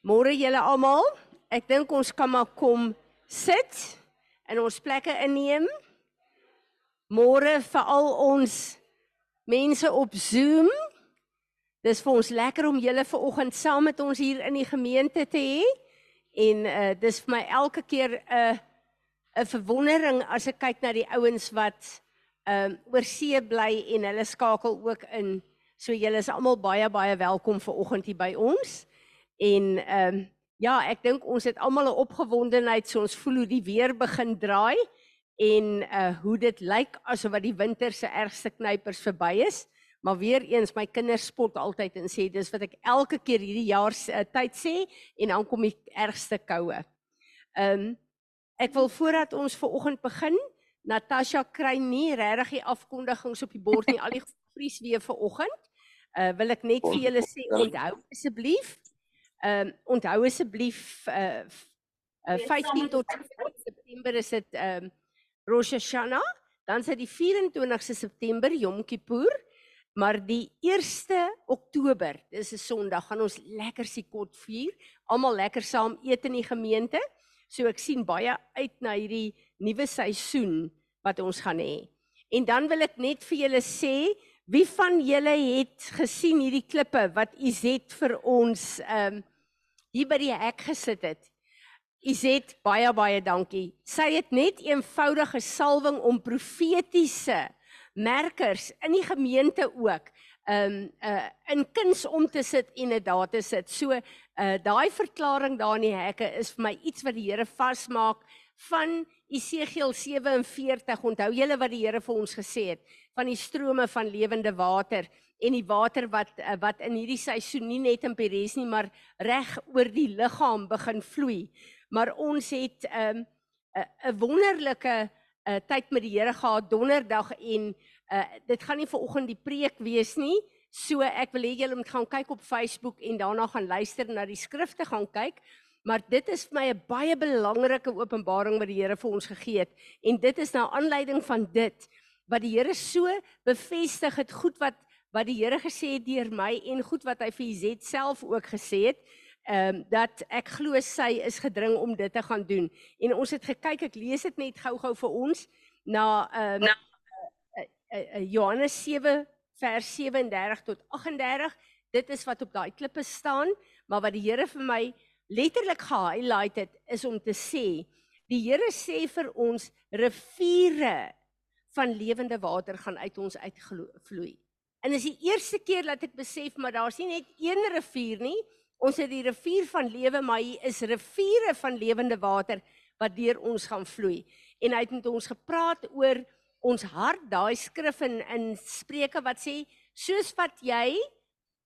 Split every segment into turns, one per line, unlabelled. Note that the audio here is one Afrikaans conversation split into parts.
Môre julle almal. Ek dink ons kan maar kom sit en ons plekke inneem. Môre vir al ons mense op Zoom. Dis vir ons lekker om julle ver oggend saam met ons hier in die gemeente te hê. En uh dis vir my elke keer 'n uh, 'n verwondering as ek kyk na die ouens wat ehm uh, oor see bly en hulle skakel ook in. So julle is almal baie baie welkom ver oggend hier by ons. En ehm um, ja, ek dink ons het almal 'n opgewondenheid so ons voel hoe die weer begin draai en uh hoe dit lyk asof wat die winter se ergste knypers verby is. Maar weer eens my kinders spot altyd en sê dis wat ek elke keer hierdie jaar se uh, tyd sê en dan kom die ergste koue. Ehm um, ek wil voordat ons ver oggend begin, Natasha kry nie regtig die afkondigings op die bord nie al die vries weer vir oggend. Uh wil ek net vir julle sê onthou asseblief Ehm um, onthou asseblief uh, uh 15 tot September is dit ehm um, Rosh Hashanah, dan is dit die 24ste September Yom Kippur, maar die 1ste Oktober, dis 'n Sondag, gaan ons lekker Sukkot vier, almal lekker saam eet in die gemeente. So ek sien baie uit na hierdie nuwe seisoen wat ons gaan hê. En dan wil ek net vir julle sê, wie van julle het gesien hierdie klippe wat Izet vir ons ehm um, hier by die hek gesit het. Izet, baie baie dankie. Sy het net eenvoudige salwing om profetiese merkers in die gemeente ook um uh in kuns om te sit en dit daar te sit. So uh daai verklaring daar in die hekke is vir my iets wat die Here vasmaak van Esegiel 47. Onthou julle wat die Here vir ons gesê het van die strome van lewende water en die water wat eh, wat in hierdie seisoen nie net in Peres nie maar reg oor die liggaam begin vloei. Maar ons het 'n um, 'n wonderlike uh, tyd met die Here gehad donderdag en uh, dit gaan nie vir oggend die preek wees nie. So ek wil hê julle moet gaan kyk op Facebook en daarna gaan luister na die skrifte gaan kyk. Maar dit is vir my 'n baie belangrike openbaring wat die Here vir ons gegee het en dit is nou aanleiding van dit wat die Here so bevestig het goed wat wat die Here gesê het deur my en goed wat hy vir Izet self ook gesê het, ehm um, dat ek glo sy is gedring om dit te gaan doen. En ons het gekyk, ek lees dit net gou-gou vir ons na ehm um, uh, uh, uh, uh, Johannes 7 vers 37 tot 38. Dit is wat op daai klippe staan, maar wat die Here vir my letterlik gehighlight het is om te sê die Here sê vir ons riviere van lewende water gaan uit ons uitvloei. En dis die eerste keer dat ek besef maar daar's nie net een rivier nie. Ons het die rivier van lewe, maar hier is riviere van lewende water wat deur ons gaan vloei. En hy het met ons gepraat oor ons hart, daai skrif in in Spreuke wat sê soos wat jy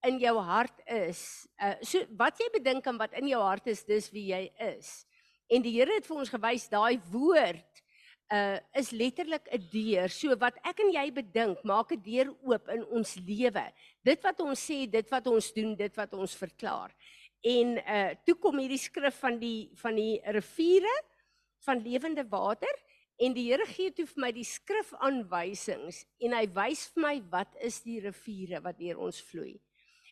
in jou hart is, uh so wat jy bedink en wat in jou hart is, dis wie jy is. En die Here het vir ons gewys daai woord uh is letterlik 'n deur. So wat ek en jy bedink, maak 'n deur oop in ons lewe. Dit wat ons sê, dit wat ons doen, dit wat ons verklaar. En uh toe kom hierdie skrif van die van die riviere van lewende water en die Here gee toe vir my die skrifaanwysings en hy wys vir my wat is die riviere wat deur ons vloei.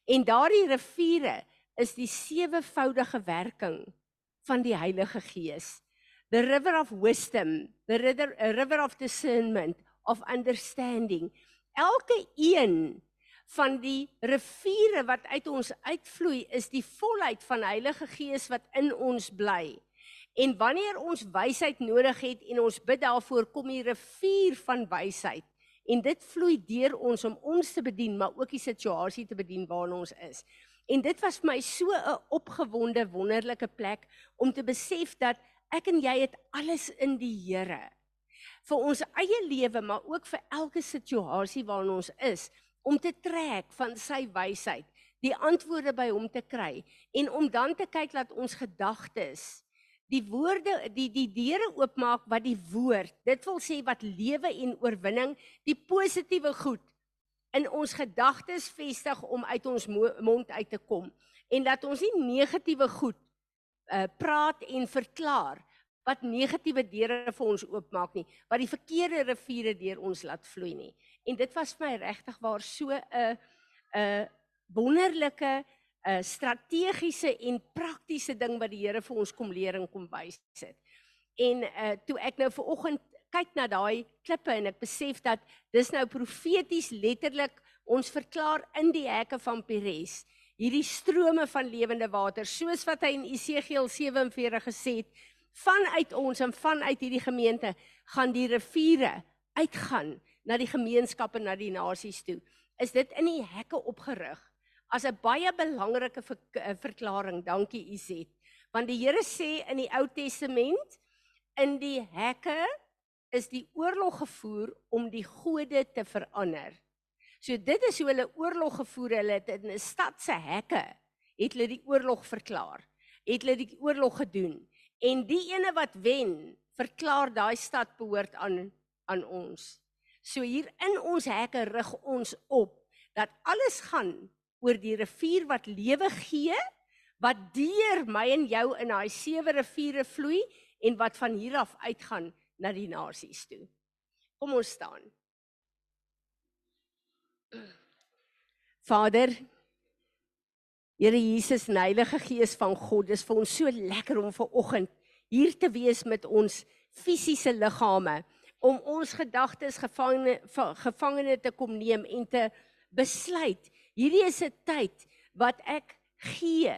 En daardie riviere is die sewevoudige werking van die Heilige Gees the river of wisdom, the river, river of discernment, of understanding. Elke een van die riviere wat uit ons uitvloei is die volheid van Heilige Gees wat in ons bly. En wanneer ons wysheid nodig het en ons bid daarvoor kom die rivier van wysheid en dit vloei deur ons om ons te bedien maar ook die situasie te bedien waarin ons is. En dit was vir my so 'n opgewonde wonderlike plek om te besef dat ek en jy het alles in die Here vir ons eie lewe maar ook vir elke situasie waarin ons is om te trek van sy wysheid die antwoorde by hom te kry en om dan te kyk dat ons gedagtes die woorde die die deure oopmaak wat die woord dit wil sê wat lewe en oorwinning die positiewe goed in ons gedagtes vestig om uit ons mond uit te kom en dat ons nie negatiewe goed uh, praat en verklaar wat negatiewe deure vir ons oopmaak nie, wat die verkeerde riviere deur ons laat vloei nie. En dit was vir my regtig waar so 'n 'n wonderlike 'n strategiese en praktiese ding wat die Here vir ons kom leer en kom wys het. En uh toe ek nou ver oggend kyk na daai klippe en ek besef dat dis nou profeties letterlik ons verklaar in die hekke van Peres. Hierdie strome van lewende water soos wat hy in Esegiel 47 gesê het vanuit ons en vanuit hierdie gemeente gaan die riviere uitgaan na die gemeenskappe na die nasies toe. Is dit in die hekke opgerig as 'n baie belangrike eh, verklaring dankie Izet want die Here sê in die Ou Testament in die hekke is die oorlog gevoer om die gode te verander. So dit is hoe hulle oorlog gevoer hulle het in 'n stad se hekke het hulle die oorlog verklaar. Het hulle die oorlog gedoen en die ene wat wen, verklaar daai stad behoort aan aan ons. So hier in ons hekke rig ons op dat alles gaan oor die rivier wat lewe gee wat deur my en jou in daai sewe riviere vloei en wat van hier af uitgaan na die nasies toe. Kom ons staan. Vader Here Jesus en Heilige Gees van God, dis vir ons so lekker om ver oggend hier te wees met ons fisiese liggame om ons gedagtes gevangene gevangene te kom neem en te besluit hierdie is 'n tyd wat ek gee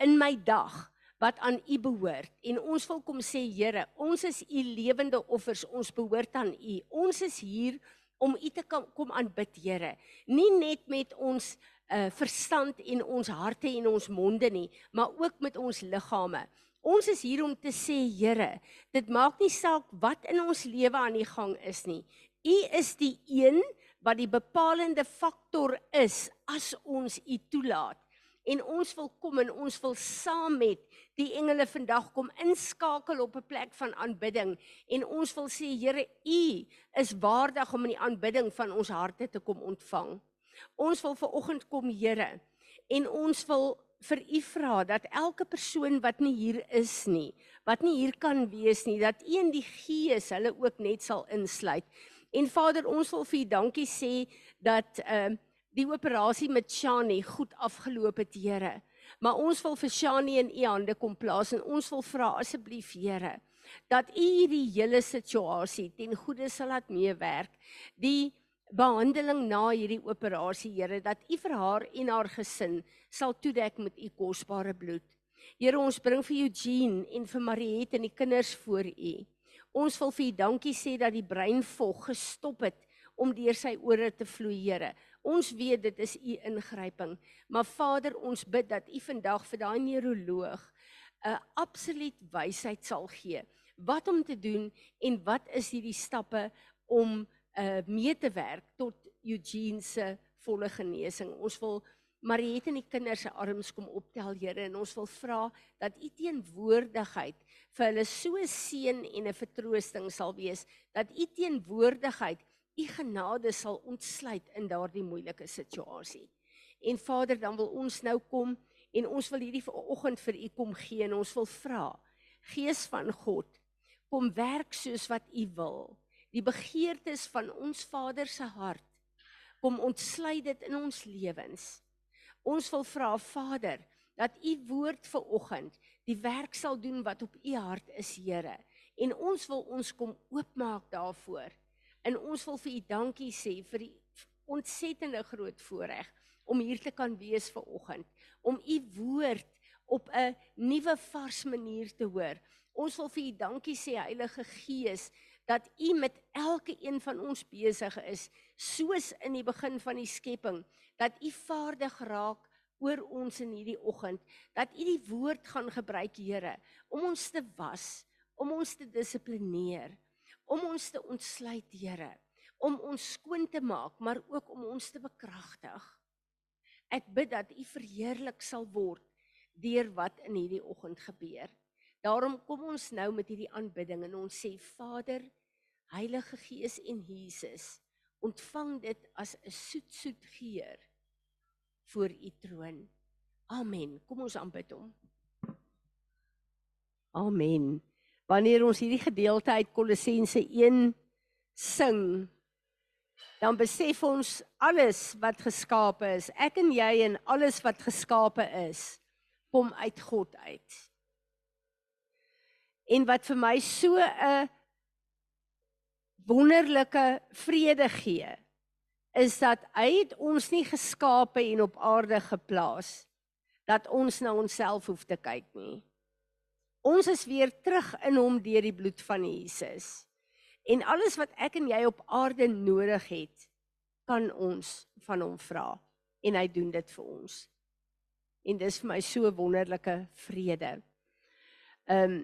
in my dag wat aan U behoort en ons wil kom sê Here, ons is U lewende offers, ons behoort aan U. Ons is hier om U te kom aanbid, Here. Nie net met ons uh verstand en ons harte en ons monde nie, maar ook met ons liggame. Ons is hier om te sê, Here, dit maak nie saak wat in ons lewe aan die gang is nie. U is die een wat die bepalende faktor is as ons U toelaat en ons wil kom en ons wil saam met die engele vandag kom inskakel op 'n plek van aanbidding en ons wil sê Here u is waardig om in die aanbidding van ons harte te kom ontvang. Ons wil ver oggend kom Here en ons wil vir u vra dat elke persoon wat nie hier is nie, wat nie hier kan wees nie, dat u in die gees hulle ook net sal insluit. En Vader, ons wil vir u dankie sê dat ehm uh, die operasie met Shani goed afgeloop het, Here. Maar ons wil vir Shani in u hande kom plaas en ons wil vra asseblief, Here, dat u hierdie hele situasie ten goeie sal laat meewerk. Die behandeling na hierdie operasie, Here, dat u vir haar en haar gesin sal toedek met u kosbare bloed. Here, ons bring vir Eugene en vir Mariet en die kinders voor u. Ons wil vir u dankie sê dat die breinvog gestop het om deur sy ore te vloei, Here. Ons weet dit is u ingryping, maar Vader, ons bid dat u vandag vir daai neuroloog 'n absoluut wysheid sal gee wat om te doen en wat is hierdie stappe om uh mee te werk tot Eugene se volle genesing. Ons wil Mariet en die kinders se arms kom optel, Here, en ons wil vra dat u teenwoordigheid vir hulle so seën en 'n vertroosting sal wees, dat u teenwoordigheid u genade sal ontsluit in daardie moeilike situasie. En Vader, dan wil ons nou kom en ons wil hierdie vanoggend vir u kom gee en ons wil vra, Gees van God, kom werk soos wat u wil. Die begeertes van ons Vader se hart, kom ontsluit dit in ons lewens. Ons wil vra, Vader, dat u woord vanoggend die werk sal doen wat op u hart is, Here. En ons wil ons kom oopmaak daarvoor. En ons wil vir u dankie sê vir die ontsettende groot voorreg om hier te kan wees ver oggend, om u woord op 'n nuwe vars manier te hoor. Ons wil vir u dankie sê Heilige Gees dat u met elke een van ons besig is, soos in die begin van die skepping, dat u vaardig raak oor ons in hierdie oggend, dat u die woord gaan gebruik, Here, om ons te was, om ons te dissiplineer om ons te ontsluit, Here, om ons skoon te maak, maar ook om ons te bekragtig. Ek bid dat U verheerlik sal word deur wat in hierdie oggend gebeur. Daarom kom ons nou met hierdie aanbidding en ons sê Vader, Heilige Gees en Jesus, ontvang dit as 'n soet soet geur voor U troon. Amen. Kom ons aanbid hom. Amen wanneer ons hierdie gedeelte uit Kolossense 1 sing dan besef ons alles wat geskape is, ek en jy en alles wat geskape is, kom uit God uit. En wat vir my so 'n wonderlike vrede gee, is dat hy het ons nie geskape en op aarde geplaas dat ons na onsself hoef te kyk nie. Ons is weer terug in hom deur die bloed van Jesus. En alles wat ek en jy op aarde nodig het, kan ons van hom vra en hy doen dit vir ons. En dis vir my so wonderlike vrede. Ehm um,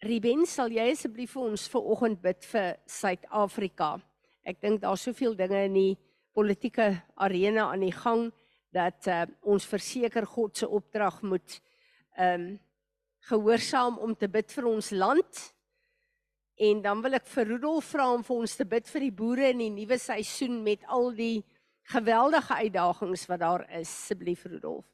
Ruben, sal jy asseblief vir ons ver oggend bid vir Suid-Afrika? Ek dink daar's soveel dinge in die politieke arena aan die gang dat uh, ons verseker God se opdrag moet ehm um, gehoorsaam om te bid vir ons land En dan wil ek vir Rudolf vra om vir ons te bid vir die boere in die nuwe seisoen met al die geweldige uitdagings wat daar is. Asseblief Rudolf.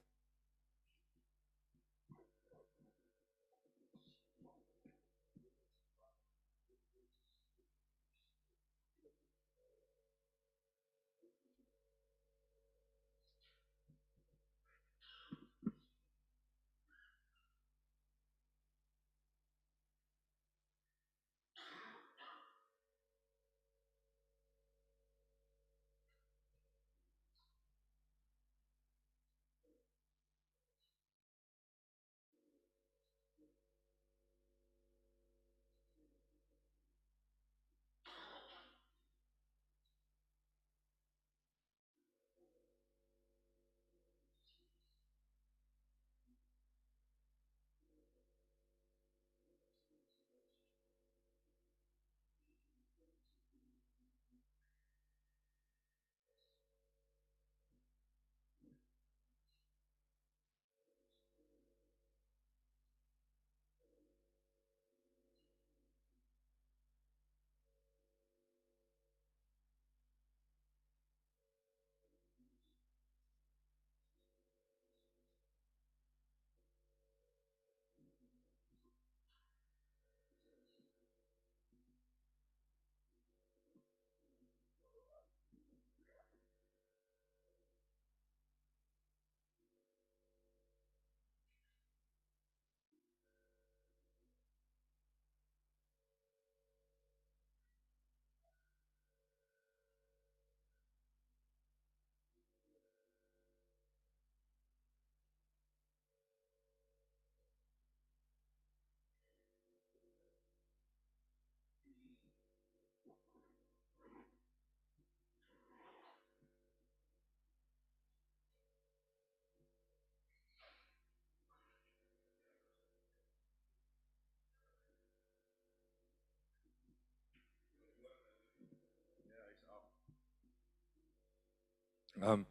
Ehm um,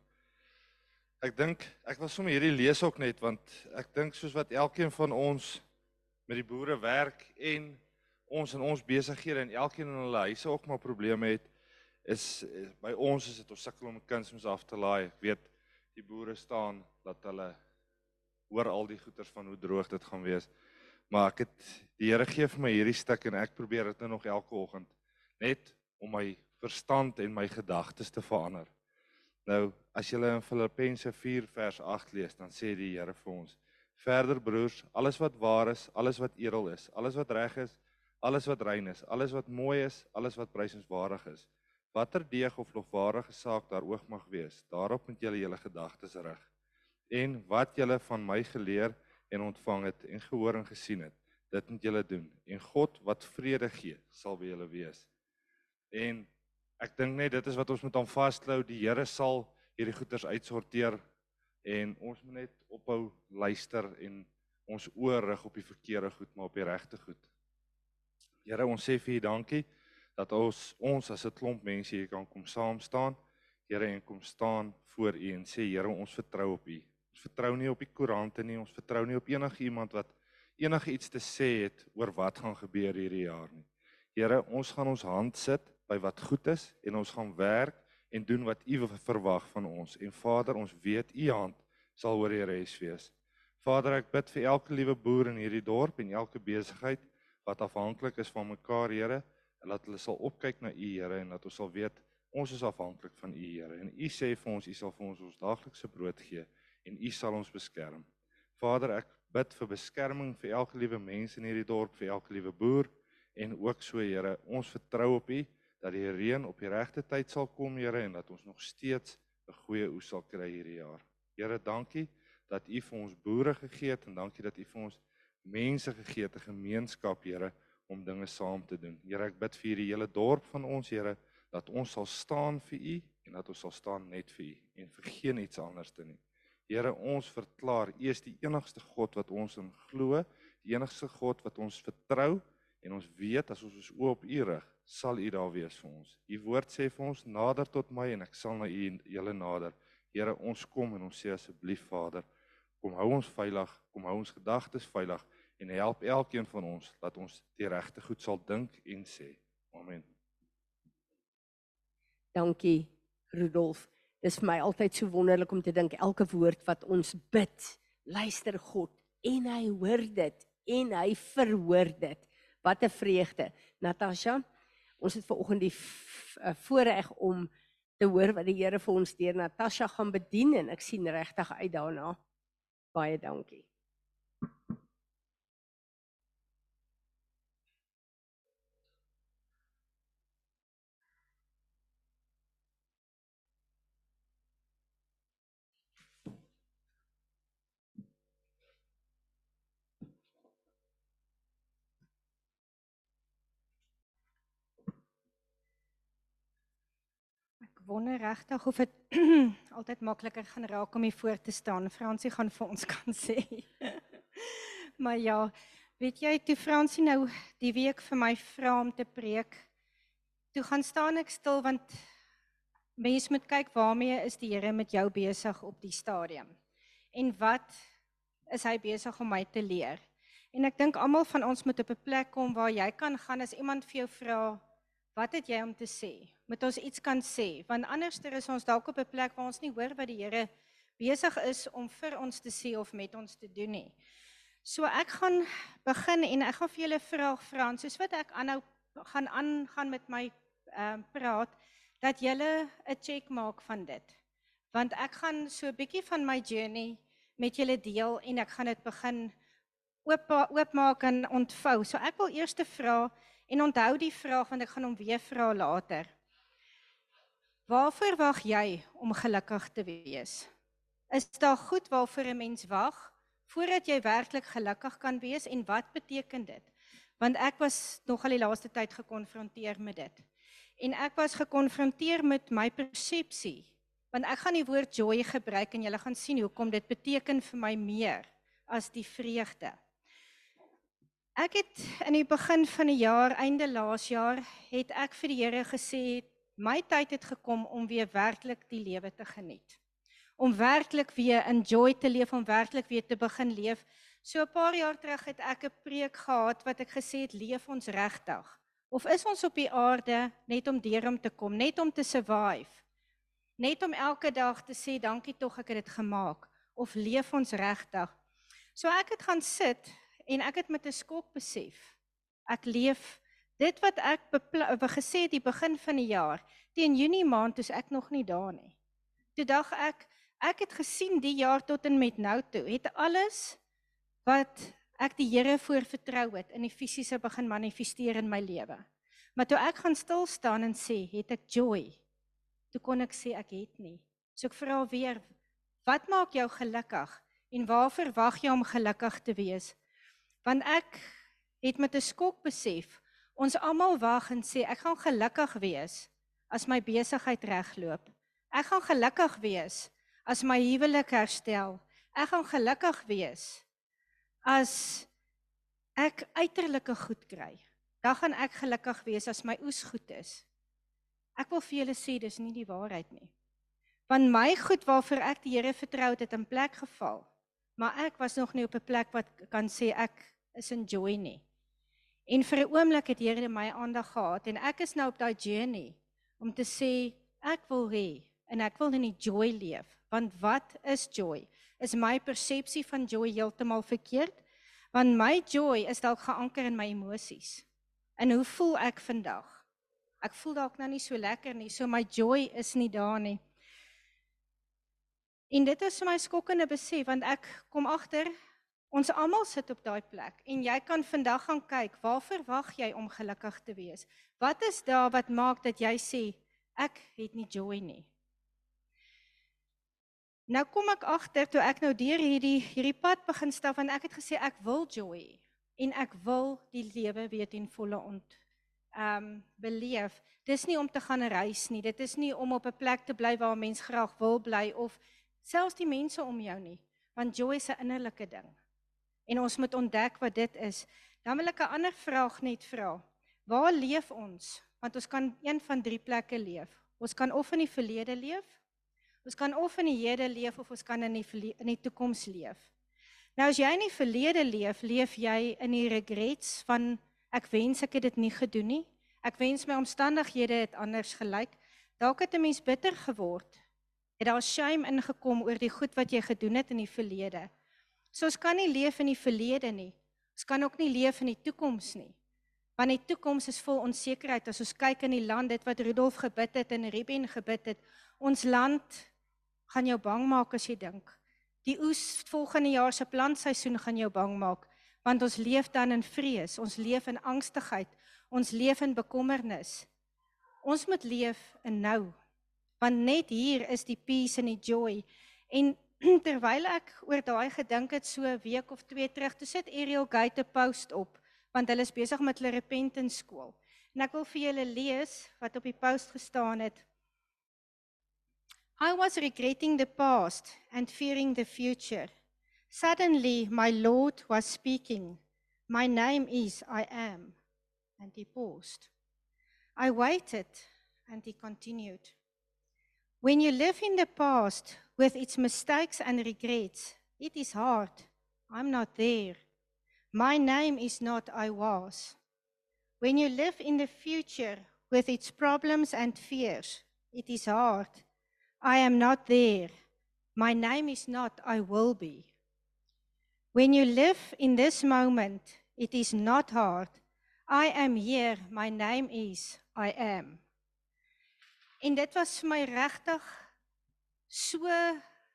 ek dink ek wil sommer hierdie lees ook net want ek dink soos wat elkeen van ons met die boere werk en ons in ons besighede en elkeen in hulle huise ook maar probleme het is, is by ons is dit ons sukkel om kunsmis af te laai. Ek weet die boere staan dat hulle hoor al die goeters van hoe droog dit gaan wees. Maar ek het die Here gee vir my hierdie stuk en ek probeer dit nou nog elke oggend net om my verstand en my gedagtes te verander. Nou, as jy in Filippense 4 vers 8 lees, dan sê die Here vir ons: "Verder broers, alles wat waar is, alles wat edel is, alles wat reg is, alles wat rein is, alles wat mooi is, alles wat prysenswaardig is, watter deeg of lofwaardige saak daar oog mag wees, daarop moet julle julle gedagtes rig. En wat julle van my geleer en ontvang het en gehoor en gesien het, dit moet julle doen. En God wat vrede gee, sal by julle wees." En ek dink net dit is wat ons moet aan vasklou. Die Here sal hierdie goeders uitsorteer en ons moet net ophou luister en ons oor rig op die verkeerde goed, maar op die regte goed. Here, ons sê vir U dankie dat ons ons as 'n klomp mense hier kan kom saam staan. Here, en kom staan voor U en sê Here, ons vertrou op U. Ons vertrou nie op die koerante nie, ons vertrou nie op enige iemand wat enige iets te sê het oor wat gaan gebeur hierdie jaar nie. Here, ons gaan ons hand sit by wat goed is en ons gaan werk en doen wat U verwag van ons. En Vader, ons weet U hand sal oor die res wees. Vader, ek bid vir elke liewe boer in hierdie dorp en elke besigheid wat afhanklik is van mekaar, Here, en dat hulle sal opkyk na U, Here, en dat ons sal weet Ons is afhanklik van U, Here, en U sê vir ons, U sal vir ons ons daaglikse brood gee en U sal ons beskerm. Vader, ek bid vir beskerming vir elke liewe mens in hierdie dorp, vir elke liewe boer en ook so, Here, ons vertrou op U dat die reën op die regte tyd sal kom, Here, en dat ons nog steeds 'n goeie oes sal kry hierdie jaar. Here, dankie dat U vir ons boere gegee het en dankie dat U vir ons mense gegee het, 'n gemeenskap, Here, om dinge saam te doen. Here, ek bid vir hierdie hele dorp van ons, Here, dat ons sal staan vir U en dat ons sal staan net vir U en vir geen iets anders te nie. Here, ons verklaar U is die enigste God wat ons in glo, die enigste God wat ons vertrou en ons weet as ons ons oë op U rig, sal U daar wees vir ons. U woord sê vir ons nader tot my en ek sal na U julle nader. Here, ons kom en ons sê asseblief Vader, kom hou ons veilig, kom hou ons gedagtes veilig en help elkeen van ons dat ons die regte goed sal dink en sê. Amen.
Dankie Rudolf. Dis vir my altyd so wonderlik om te dink elke woord wat ons bid, luister God en hy hoor dit en hy verhoor dit. Wat 'n vreugde. Natasha, ons het ver oggend die eh, voorreg om te hoor wat die Here vir ons deur Natasha gaan bedien en ek sien regtig uit daarna. Baie dankie.
Wonder regtig of dit altyd makliker gaan raak om hier voor te staan. Fransie gaan vir ons kan sê. maar ja, weet jy toe Fransie nou die week vir my vra om te preek, toe gaan staan ek stil want mense moet kyk waarmee is die Here met jou besig op die stadium. En wat is hy besig om my te leer? En ek dink almal van ons moet op 'n plek kom waar jy kan gaan as iemand vir jou vra, wat het jy om te sê? Moet ons iets kan sê want anderster is ons dalk op 'n plek waar ons nie hoor wat die Here besig is om vir ons te sê of met ons te doen nie. So ek gaan begin en ek gaan vir julle vra Frans, soos wat ek aanhou gaan aangaan met my ehm uh, praat dat julle 'n check maak van dit. Want ek gaan so 'n bietjie van my journey met julle deel en ek gaan dit begin oop oopmaak en ontvou. So ek wil eers te vra en onthou die vraag want ek gaan hom weer vra later. Waarvoor wag jy om gelukkig te wees? Is daar goed waarvoor 'n mens wag voordat jy werklik gelukkig kan wees en wat beteken dit? Want ek was nogal die laaste tyd gekonfronteer met dit. En ek was gekonfronteer met my persepsie. Want ek gaan die woord joy gebruik en jy gaan sien hoekom dit beteken vir my meer as die vreugde. Ek het in die begin van die jaar, einde laas jaar, het ek vir die Here gesê my tyd het gekom om weer werklik die lewe te geniet. Om werklik weer in joy te leef, om werklik weer te begin leef. So 'n paar jaar terug het ek 'n preek gehad wat ek gesê het leef ons regtig. Of is ons op die aarde net om deur om te kom, net om te survive? Net om elke dag te sê dankie tog ek het dit gemaak of leef ons regtig? So ek het gaan sit en ek het met 'n skok besef. Ek leef Dit wat ek gesê het die begin van die jaar, teen Junie maand is ek nog nie daar nie. Toe dag ek, ek het gesien die jaar tot en met nou toe, het alles wat ek die Here voor vertrou het in die fisiese begin manifesteer in my lewe. Maar toe ek gaan stil staan en sê, het ek joy. Toe kon ek sê ek het nie. So ek vra weer, wat maak jou gelukkig en waarvoor wag jy om gelukkig te wees? Want ek het met 'n skok besef Ons almal wag en sê ek gaan gelukkig wees as my besigheid regloop. Ek gaan gelukkig wees as my huwelik herstel. Ek gaan gelukkig wees as ek uiterlike goed kry. Dan gaan ek gelukkig wees as my oes goed is. Ek wil vir julle sê dis nie die waarheid nie. Want my goed waarvoor ek die Here vertrou het, het in plek geval. Maar ek was nog nie op 'n plek wat kan sê ek is in joy nie. En vir 'n oomblik het Here my aandag gehad en ek is nou op daai journey om te sê ek wil hê en ek wil in die joy leef. Want wat is joy? Is my persepsie van joy heeltemal verkeerd? Want my joy is dalk geanker in my emosies. En hoe voel ek vandag? Ek voel dalk nou nie so lekker nie, so my joy is nie daar nie. En dit is vir my skokkende besef want ek kom agter ons almal sit op daai plek en jy kan vandag gaan kyk, waar verwag jy om gelukkig te wees? Wat is daar wat maak dat jy sê ek het nie joy nie? Nou kom ek agter toe ek nou deur hierdie hierdie pad begin stap en ek het gesê ek wil joy en ek wil die lewe weer ten volle ont ehm um, beleef. Dis nie om te gaan reis nie. Dit is nie om op 'n plek te bly waar mens graag wil bly of selfs die mense om jou nie, want joy is 'n innerlike ding. En ons moet ontdek wat dit is. Dan wil ek 'n ander vraag net vra. Waar leef ons? Want ons kan een van drie plekke leef. Ons kan of in die verlede leef, ons kan of in die hede leef of ons kan in die in die toekoms leef. Nou as jy in die verlede leef, leef jy in die regrets van ek wens ek het dit nie gedoen nie. Ek wens my omstandighede het anders gelyk. Dalk het 'n mens bitter geword het daar shame ingekom oor die goed wat jy gedoen het in die verlede. So ons kan nie leef in die verlede nie. Ons kan ook nie leef in die toekoms nie. Want die toekoms is vol onsekerheid as ons kyk in die land dit wat Rudolf gebid het en Ruben gebid het. Ons land gaan jou bang maak as jy dink. Die oes volgende jaar se plantseisoen gaan jou bang maak want ons leef dan in vrees, ons leef in angstigheid, ons leef in bekommernis. Ons moet leef in nou want net hier is die peace en die joy. En terwyl ek oor daai gedink het so 'n week of twee terug, toe sit Ariel Gate 'n post op want hulle is besig met hulle repentance skool. En ek wil vir julle lees wat op die post gestaan het. I was regretting the past and fearing the future. Suddenly my Lord was speaking. My name is I am. And he paused. I waited and he continued. When you live in the past with its mistakes and regrets, it is hard. I'm not there. My name is not I was. When you live in the future with its problems and fears, it is hard. I am not there. My name is not I will be. When you live in this moment, it is not hard. I am here. My name is I am. En dit was vir my regtig so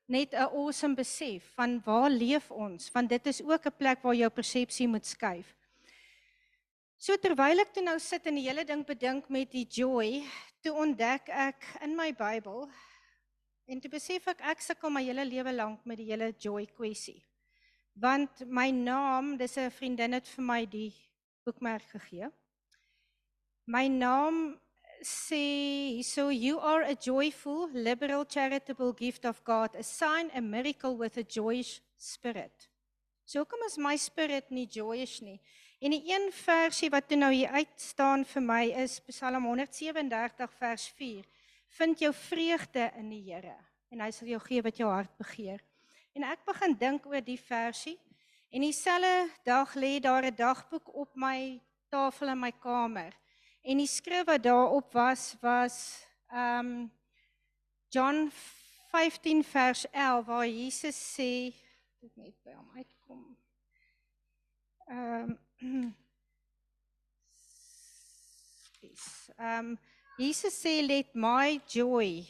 net 'n awesome besef van waar leef ons, want dit is ook 'n plek waar jou persepsie moet skuif. So terwyl ek toe nou sit en die hele ding bedink met die joy, toe ontdek ek in my Bybel en toe besef ek ek sukkel my hele lewe lank met die hele joy kwessie. Want my naam, dis 'n vriendin het vir my die boekmerk gegee. My naam sê so you are a joyful liberal charitable gift of God a sign a miracle with a joyous spirit. So kom as my spirit nie joyous nie. En die een versie wat toe nou hier uit staan vir my is Psalm 137 vers 4. Vind jou vreugde in die Here en hy sal jou gee wat jou hart begeer. En ek begin dink oor die versie en dieselfde dag lê daar 'n dagboek op my tafel in my kamer. En die skrif wat daarop was was ehm um, John 15 vers 11 waar Jesus sê dit net by hom uitkom. Ehm um, Ehm um, Jesus sê let my joy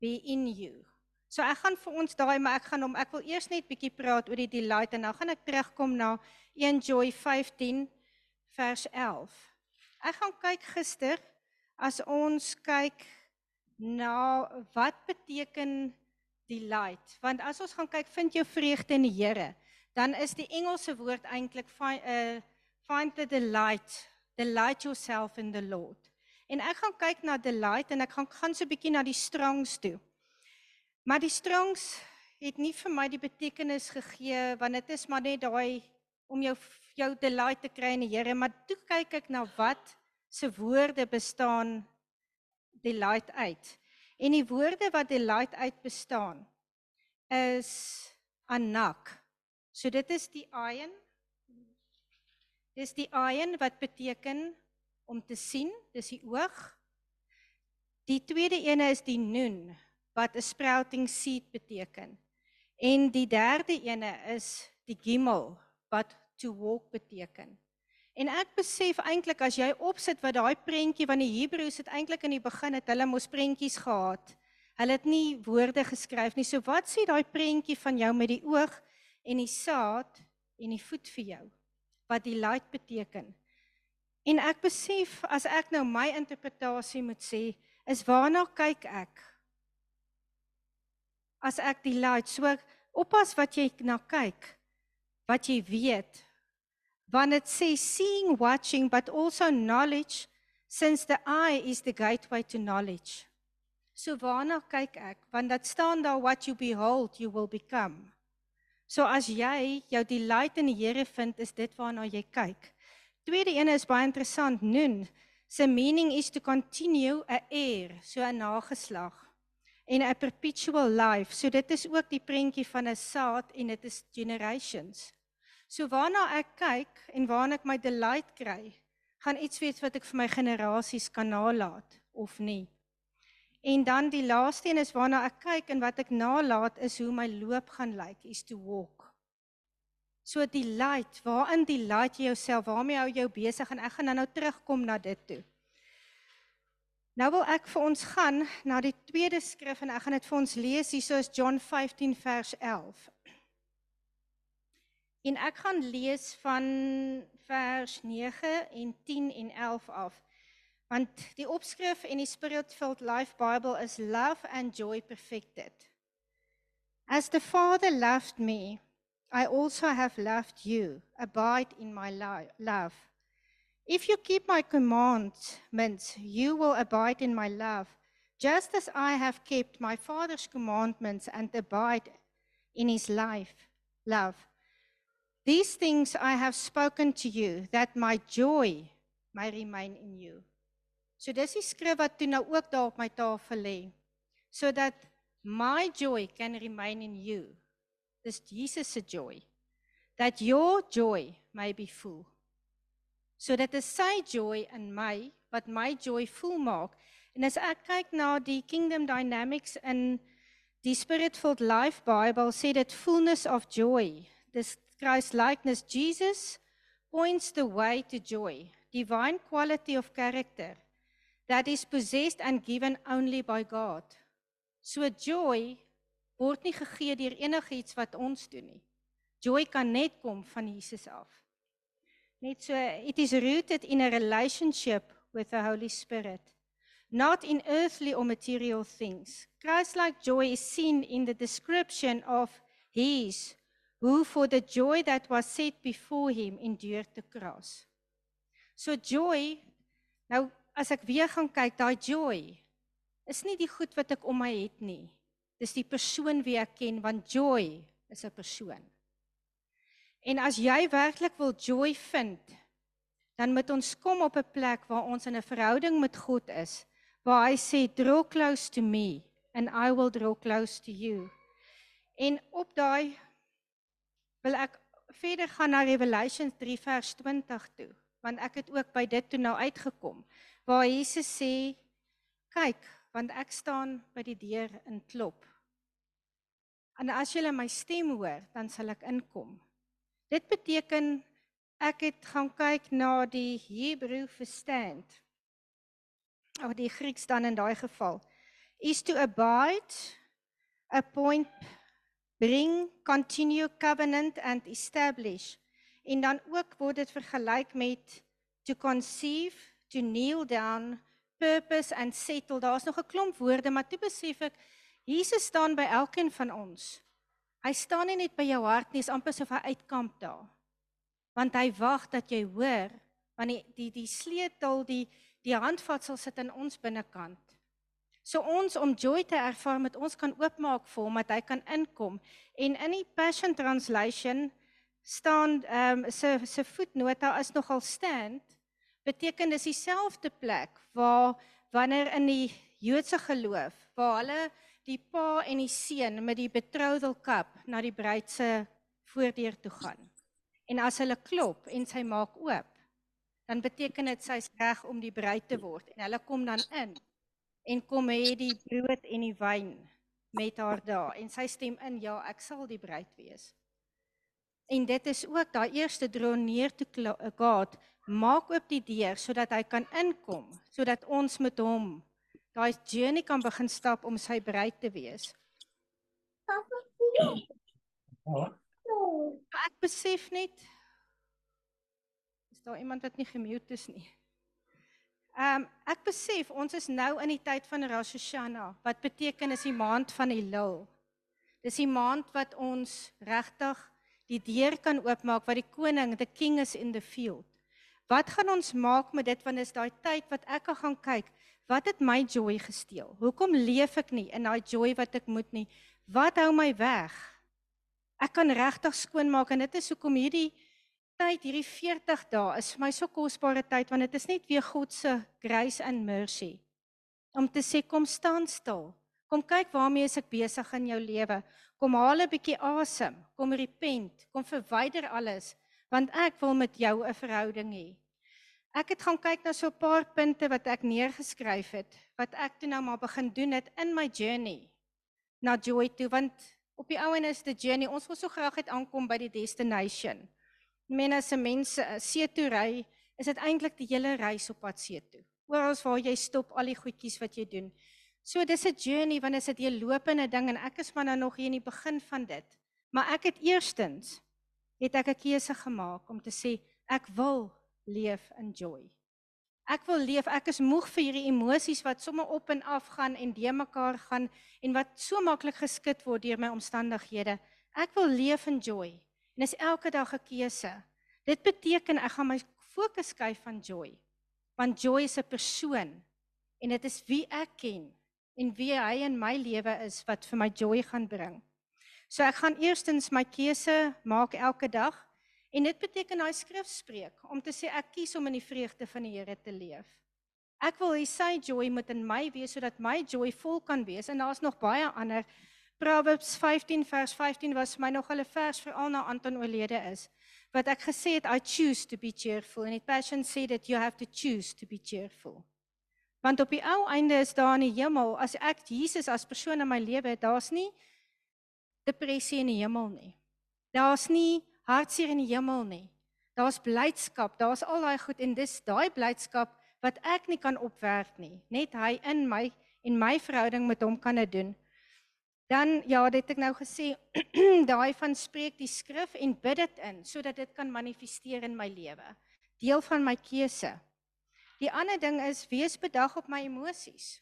be in you. So ek gaan vir ons daai maar ek gaan hom ek wil eers net bietjie praat oor die delight en dan gaan ek terugkom na 1 Joy 15 vers 11. Ek gaan kyk gister as ons kyk na wat beteken die light. Want as ons gaan kyk vind jou vreugde in die Here dan is die Engelse woord eintlik find uh, find the delight delight yourself in the Lord. En ek gaan kyk na delight en ek gaan gaan so 'n bietjie na die Strongs toe. Maar die Strongs het nie vir my die betekenis gegee want dit is maar net daai om jou jou delight te kry in die Here, maar toe kyk ek na wat se woorde bestaan delight uit. En die woorde wat delight uit bestaan is anak. So dit is die ayin. Dis die ayin wat beteken om te sien, dis die oog. Die tweede ene is die noon wat 'n sprouting seed beteken. En die derde ene is die gimel wat to walk beteken. En ek besef eintlik as jy opsit wat daai prentjie van die Hebreëus het eintlik in die begin het hulle mos prentjies gehad. Hulle het nie woorde geskryf nie. So wat sê daai prentjie van jou met die oog en die saad en die voet vir jou? Wat die light beteken? En ek besef as ek nou my interpretasie moet sê, is waarna kyk ek? As ek die light so oppas wat jy na kyk, wat jy weet. Want dit sê seeing, watching but also knowledge since the eye is the gateway to knowledge. So waarna kyk ek? Want dit staan daar what you behold you will become. So as jy jou delight in die Here vind, is dit waarna jy kyk. Tweede een is baie interessant. Nun, se meaning is to continue a heir, so 'n nageslag en 'n perpetual life. So dit is ook die prentjie van 'n saad en dit is generations. So waarna ek kyk en waarna ek my delight kry, gaan iets wees wat ek vir my generasies kan nalat of nie. En dan die laaste een is waarna ek kyk en wat ek nalat is hoe my loop gaan lyk, is to walk. So die light, waarin die light jy jouself, waarmee hou jou besig en ek gaan nou terugkom na dit toe. Nou wil ek vir ons gaan na die tweede skrif en ek gaan dit vir ons lees hier soos John 15 vers 11. En ek gaan lees van vers 9 en 10 en 11 af. Want die opskrif in die Spirit-filled Life Bible is love and joy perfected. As the Father loved me, I also have loved you. Abide in my love. If you keep my commandments, you will abide in my love, just as I have kept my Father's commandments and abide in his life, love. These things I have spoken to you, that my joy may remain in you. So dis die skrif wat toe nou ook daar op my tafel lê, sodat my joy can remain in you Dis Jesus se joy. That your joy may be full. So dit is sy joy in my wat my joy vol maak. En as ek kyk na die kingdom dynamics in die spirit-filled life Bible sê dit fullness of joy. This Christ likeness Jesus points the way to joy, divine quality of character that is possessed and given only by God. So joy word nie gegee deur enigiets wat ons doen nie. Joy kan net kom van Jesus af. Net so it is rooted in a relationship with the Holy Spirit, not in earthly or material things. Christ-like joy is seen in the description of his who for the joy that was set before him endured the cross. So joy nou as ek weer gaan kyk, daai joy is nie die goed wat ek om my het nie. Dis die persoon wie ek ken want joy is 'n persoon. En as jy werklik wil joy vind, dan moet ons kom op 'n plek waar ons in 'n verhouding met God is, waar hy sê draw close to me and I will draw close to you. En op daai wil ek verder gaan na Revelation 3 vers 20 toe, want ek het ook by dit toe nou uitgekom waar Jesus sê kyk want ek staan by die deur en klop. En as jy my stem hoor, dan sal ek inkom. Dit beteken ek het gaan kyk na die Hebreë verstand. Of die Grieks dan in daai geval is to abide, appoint, bring, continue covenant and establish. En dan ook word dit vergelyk met to conceive, to kneel down, purpose and settle. Daar's nog 'n klomp woorde, maar toe besef ek Jesus staan by elkeen van ons. Hy staan nie net by jou hart nie, is amper so hy uitkamp daar. Want hy wag dat jy hoor, want die die die sleutel, die die handvatsel sit in ons binnekant. So ons om joy te ervaar met ons kan oopmaak vir hom dat hy kan inkom. En in die Passion Translation staan ehm um, se se voetnota is nogal stand beteken dis dieselfde plek waar wanneer in die Joodse geloof waar hulle die pa en die seun met die betroudelkap na die bruid se voordeur toe gaan. En as hulle klop en sy maak oop, dan beteken dit sy's reg om die bruid te word en hulle kom dan in en kom hê die brood en die wyn met haar daar en sy stem in ja, ek sal die bruid wees. En dit is ook daai eerste draw near to God, maak oop die deur sodat hy kan inkom, sodat ons met hom daai journey kan begin stap om sy bruid te wees. Ek besef net is daar iemand wat nie gemute is nie. Ehm um, ek besef ons is nou in die tyd van Rosh Hashanah wat beteken is die maand van die lul. Dis die maand wat ons regtig die deur kan oopmaak wat die koning, the king is in the field. Wat gaan ons maak met dit wanneer is daai tyd wat ek kan gaan kyk? Wat het my joy gesteel? Hoekom leef ek nie in daai joy wat ek moet nie? Wat hou my weg? Ek kan regtig skoonmaak en dit is hoekom hierdie tyd, hierdie 40 dae is vir my so kosbare tyd want dit is net weer God se grace and mercy. Om te sê kom staan stil. Kom kyk waarmee ek besig in jou lewe. Kom haal 'n bietjie asem. Kom repent. Kom verwyder alles want ek wil met jou 'n verhouding hê. Ek het gaan kyk na so 'n paar punte wat ek neergeskryf het wat ek toe nou maar begin doen het in my journey na joy toe want op die ou en is die journey ons wil so graag het aankom by die destination. Mense se mense see toe ry is dit eintlik die hele reis op pad see toe. Oral waar jy stop al die goedjies wat jy doen. So dis 'n journey want dit is 'n deurlopende ding en ek is maar nou nog hier in die begin van dit. Maar ek het eerstens het ek 'n keuse gemaak om te sê ek wil leef in joy. Ek wil leef, ek is moeg vir hierdie emosies wat sommer op en af gaan en de mekaar gaan en wat so maklik geskit word deur my omstandighede. Ek wil leef in joy. En dis elke dag 'n keuse. Dit beteken ek gaan my fokus skuif van joy. Want joy is 'n persoon en dit is wie ek ken en wie hy in my lewe is wat vir my joy gaan bring. So ek gaan eerstens my keuse maak elke dag en dit beteken daai skrif spreek om te sê ek kies om in die vreugde van die Here te leef. Ek wil hê sy joy moet in my wees sodat my joy vol kan wees en daar's nog baie ander Proverbs 15 vers 15 was my nog 'n vers vir al na Anton oorlede is wat ek gesê het I choose to be cheerful and it passion sê that you have to choose to be cheerful. Want op die ou einde is daar in die hemel, as ek Jesus as persoon in my lewe het, daar's nie depressie in die hemel nie. Daar's nie hartseer in die hemel nie. Daar's blydskap, daar's al daai goed en dis daai blydskap wat ek nie kan opwerk nie. Net hy in my en my verhouding met hom kan dit doen. Dan ja, dit ek nou gesê, daai van spreek die skrif en bid dit in sodat dit kan manifesteer in my lewe. Deel van my keuse. Die ander ding is wees bedag op my emosies.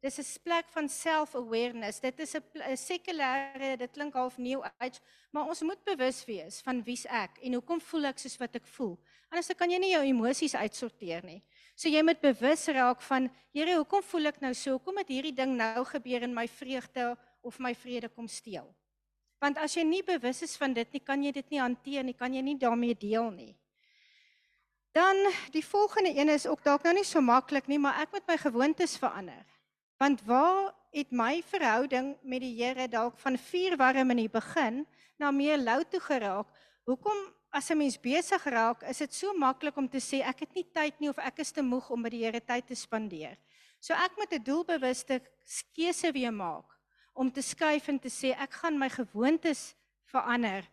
Dis 'n plek van self-awareness. Dit is 'n sekulêre, dit klink half new age, maar ons moet bewus wees van wie's ek en hoekom voel ek soos wat ek voel. Anders kan jy nie jou emosies uitsorteer nie. So jy moet bewus raak van, Here, hoekom voel ek nou so? Hoekom het hierdie ding nou gebeur in my vreugde of my vrede kom steel? Want as jy nie bewus is van dit nie, kan jy dit nie hanteer nie, kan jy nie daarmee deel nie. Dan die volgende een is ook dalk nou nie so maklik nie, maar ek moet my gewoontes verander. Want waar het my verhouding met die Here dalk van vuurwarm in die begin na meer lou toe geraak? Hoekom as 'n mens besig raak, is dit so maklik om te sê ek het nie tyd nie of ek is te moeg om by die Here tyd te spandeer. So ek moet 'n doelbewuste keuse weer maak om te skuif en te sê ek gaan my gewoontes verander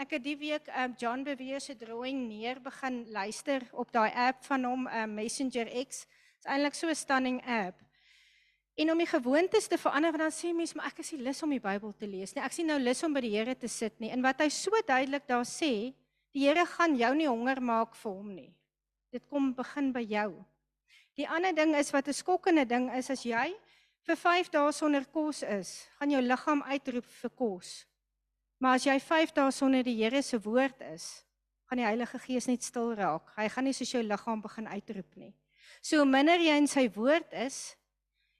Ek het die week um, John Bevere se drawing neer begin luister op daai app van hom um, Messenger X. Dit's eintlik so 'n stunning app. En om die gewoontes te verander, want dan sê mense, maar ek is nie lus om die Bybel te lees nie. Ek sien nou lus om by die Here te sit nie. En wat hy so duidelik daar sê, die Here gaan jou nie honger maak vir hom nie. Dit kom begin by jou. Die ander ding is wat 'n skokkende ding is as jy vir 5 dae sonder kos is, gaan jou liggaam uitroep vir kos. Maar as jy 5 dae sonder die Here se woord is, gaan die Heilige Gees net stil raak. Hy gaan nie soos jou liggaam begin uitroep nie. So hoe minder jy in sy woord is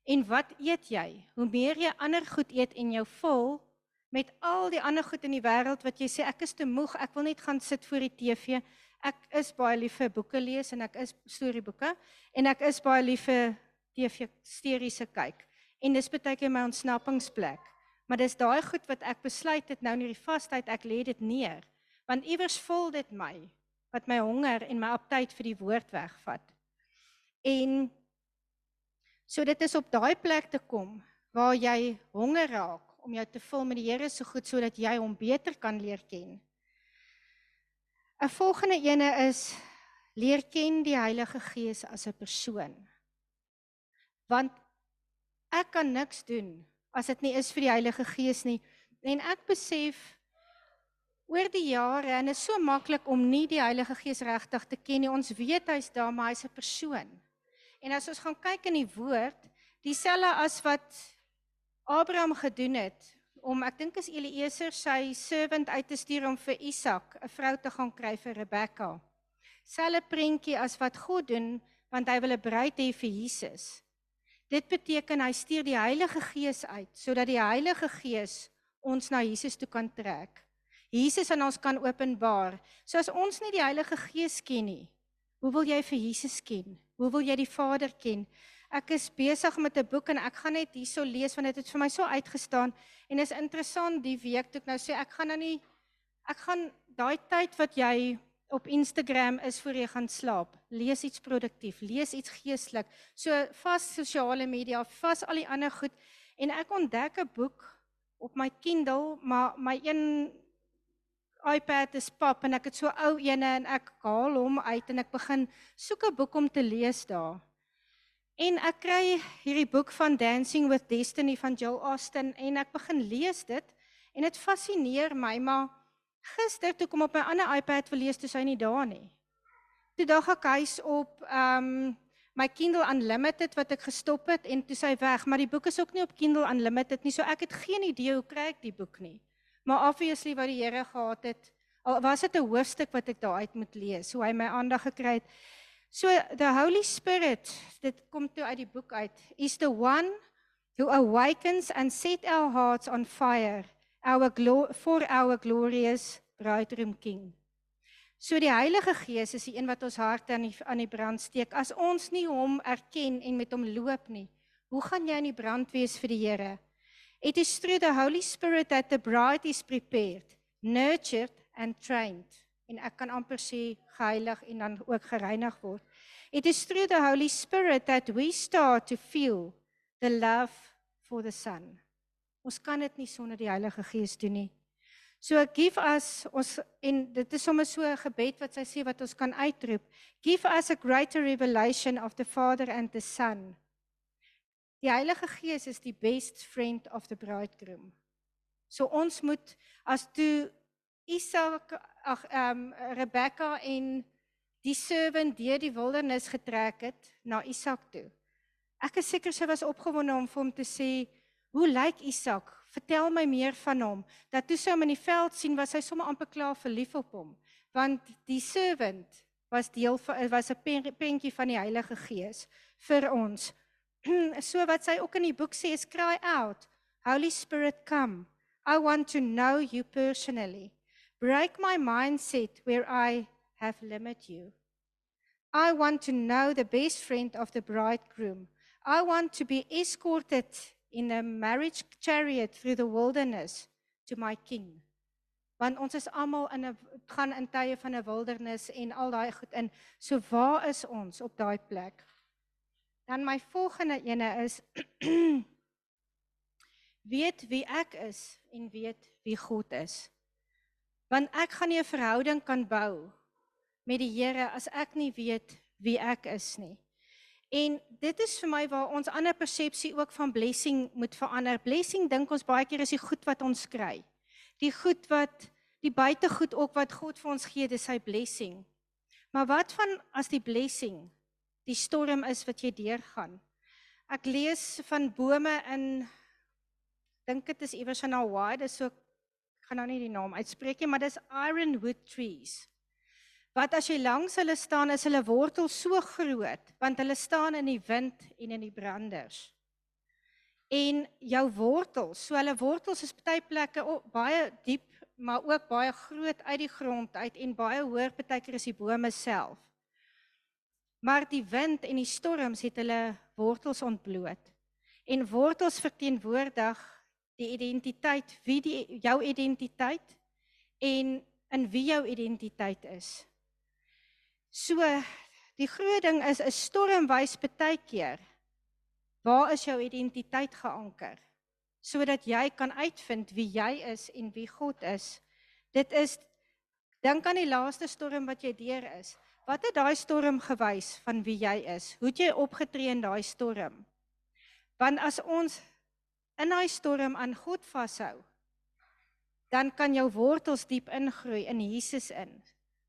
en wat eet jy? Hoe meer jy ander goed eet en jou vul met al die ander goed in die wêreld wat jy sê ek is te moeg, ek wil net gaan sit voor die TV. Ek is baie lief vir boeke lees en ek is storieboeke en ek is baie lief vir TV series se kyk. En dis baie keer my ontsnappingsplek. Maar dis daai goed wat ek besluit het nou in hierdie vastyd ek lê dit neer. Want iewers vul dit my wat my honger en my aptyd vir die woord wegvat. En so dit is op daai plek te kom waar jy honger raak om jou te vul met die Here so goed sodat jy hom beter kan leer ken. 'n Volgende ene is leer ken die Heilige Gees as 'n persoon. Want ek kan niks doen as dit nie is vir die Heilige Gees nie. En ek besef oor die jare en dit is so maklik om nie die Heilige Gees regtig te ken nie. Ons weet hy's daar, maar hy's 'n persoon. En as ons gaan kyk in die woord, dieselfde as wat Abraham gedoen het om ek dink is Eliezer sy servant uit te stuur om vir Isak 'n vrou te gaan kry vir Rebekka. Selfe prentjie as wat God doen want hy wil 'n bruid hê vir Jesus. Dit beteken hy stuur die Heilige Gees uit sodat die Heilige Gees ons na Jesus toe kan trek. Jesus aan ons kan openbaar. So as ons nie die Heilige Gees ken nie, hoe wil jy vir Jesus ken? Hoe wil jy die Vader ken? Ek is besig met 'n boek en ek gaan net hierso lees want dit het vir my so uitgestaan en is interessant die week toe ek nou sê ek gaan nou nie ek gaan daai tyd wat jy op Instagram is voor jy gaan slaap, lees iets produktief, lees iets geestelik. So vas sosiale media, vas al die ander goed en ek ontdek 'n boek op my Kindle, maar my een iPad is pap en ek het so ou ene en ek haal hom uit en ek begin soek 'n boek om te lees daar. En ek kry hierdie boek van Dancing with Destiny van Joe Austin en ek begin lees dit en dit fascineer my maar gister toe kom op my ander iPad wil lees toe sy nie daar nie. Toe dag ek huis op um my Kindle Unlimited wat ek gestop het en toe sy weg, maar die boek is ook nie op Kindle Unlimited nie, so ek het geen idee hoe kry ek die boek nie. Maar obviously wat die Here gehad het, al was dit 'n hoofstuk wat ek daar uit moet lees, hoe hy my aandag gekry het. So the Holy Spirit, dit kom toe uit die boek uit, is the one who awakens and set our hearts on fire, our for our glorious bridegroom king. So die Heilige Gees is die een wat ons harte aan die aan die brand steek. As ons nie hom erken en met hom loop nie, hoe gaan jy in die brand wees vir die Here? It is through the Holy Spirit that the bride is prepared, nurtured and trained en ek kan amper sê geheilig en dan ook gereinig word. It is through the Holy Spirit that we start to feel the love for the Son. Ons kan dit nie sonder die Heilige Gees doen nie. So give us ons en dit is sommer so 'n gebed wat sy sê wat ons kan uitroep. Give us a greater revelation of the Father and the Son. Die Heilige Gees is die best friend of the bridegroom. So ons moet as toe Isak ag ehm um, Rebekka en die servant deur die wildernis getrek het na Isak toe. Ek is seker sy was opgewonde om vir hom te sê, "Hoe lyk Isak? Vertel my meer van hom." Dat toe sy hom in die veld sien, was hy sommer amper klaar verlief op hom, want die servant was deel van was 'n prentjie van die Heilige Gees vir ons. so wat sy ook in die boek sê is cry out, Holy Spirit come. I want to know you personally. Break my mindset where I have limited you. I want to know the best friend of the bridegroom. I want to be escorted in a marriage chariot through the wilderness to my king. Want ons is almal in 'n gaan in tye van 'n wildernis en al daai goed in. So waar is ons op daai plek? Dan my volgende ene is weet wie ek is en weet wie God is want ek gaan nie 'n verhouding kan bou met die Here as ek nie weet wie ek is nie. En dit is vir my waar ons ander persepsie ook van blessing moet verander. Blessing dink ons baie keer is die goed wat ons kry. Die goed wat die buitegoed ook wat God vir ons gee, dis sy blessing. Maar wat van as die blessing die storm is wat jy deurgaan? Ek lees van bome in dink dit is iewers in Hawaii, dis so gaan nou nie die naam uitspreek nie, maar dis ironwood trees. Wat as jy langs hulle staan, is hulle wortels so groot want hulle staan in die wind en in die branders. En jou wortels, so hulle wortels is baie plekke baie diep, maar ook baie groot uit die grond uit en baie hoër partykeer is die bome self. Maar die wind en die storms het hulle wortels ontbloot. En wortels verteenwoordig die identiteit, wie die jou identiteit en in wie jou identiteit is. So die groot ding is 'n storm wys baie keer waar is jou identiteit geanker sodat jy kan uitvind wie jy is en wie God is. Dit is Dink aan die laaste storm wat jy deur is. Wat het daai storm gewys van wie jy is? Hoe het jy opgetree in daai storm? Want as ons in daai storm aan God vashou, dan kan jou wortels diep ingroei in Jesus in,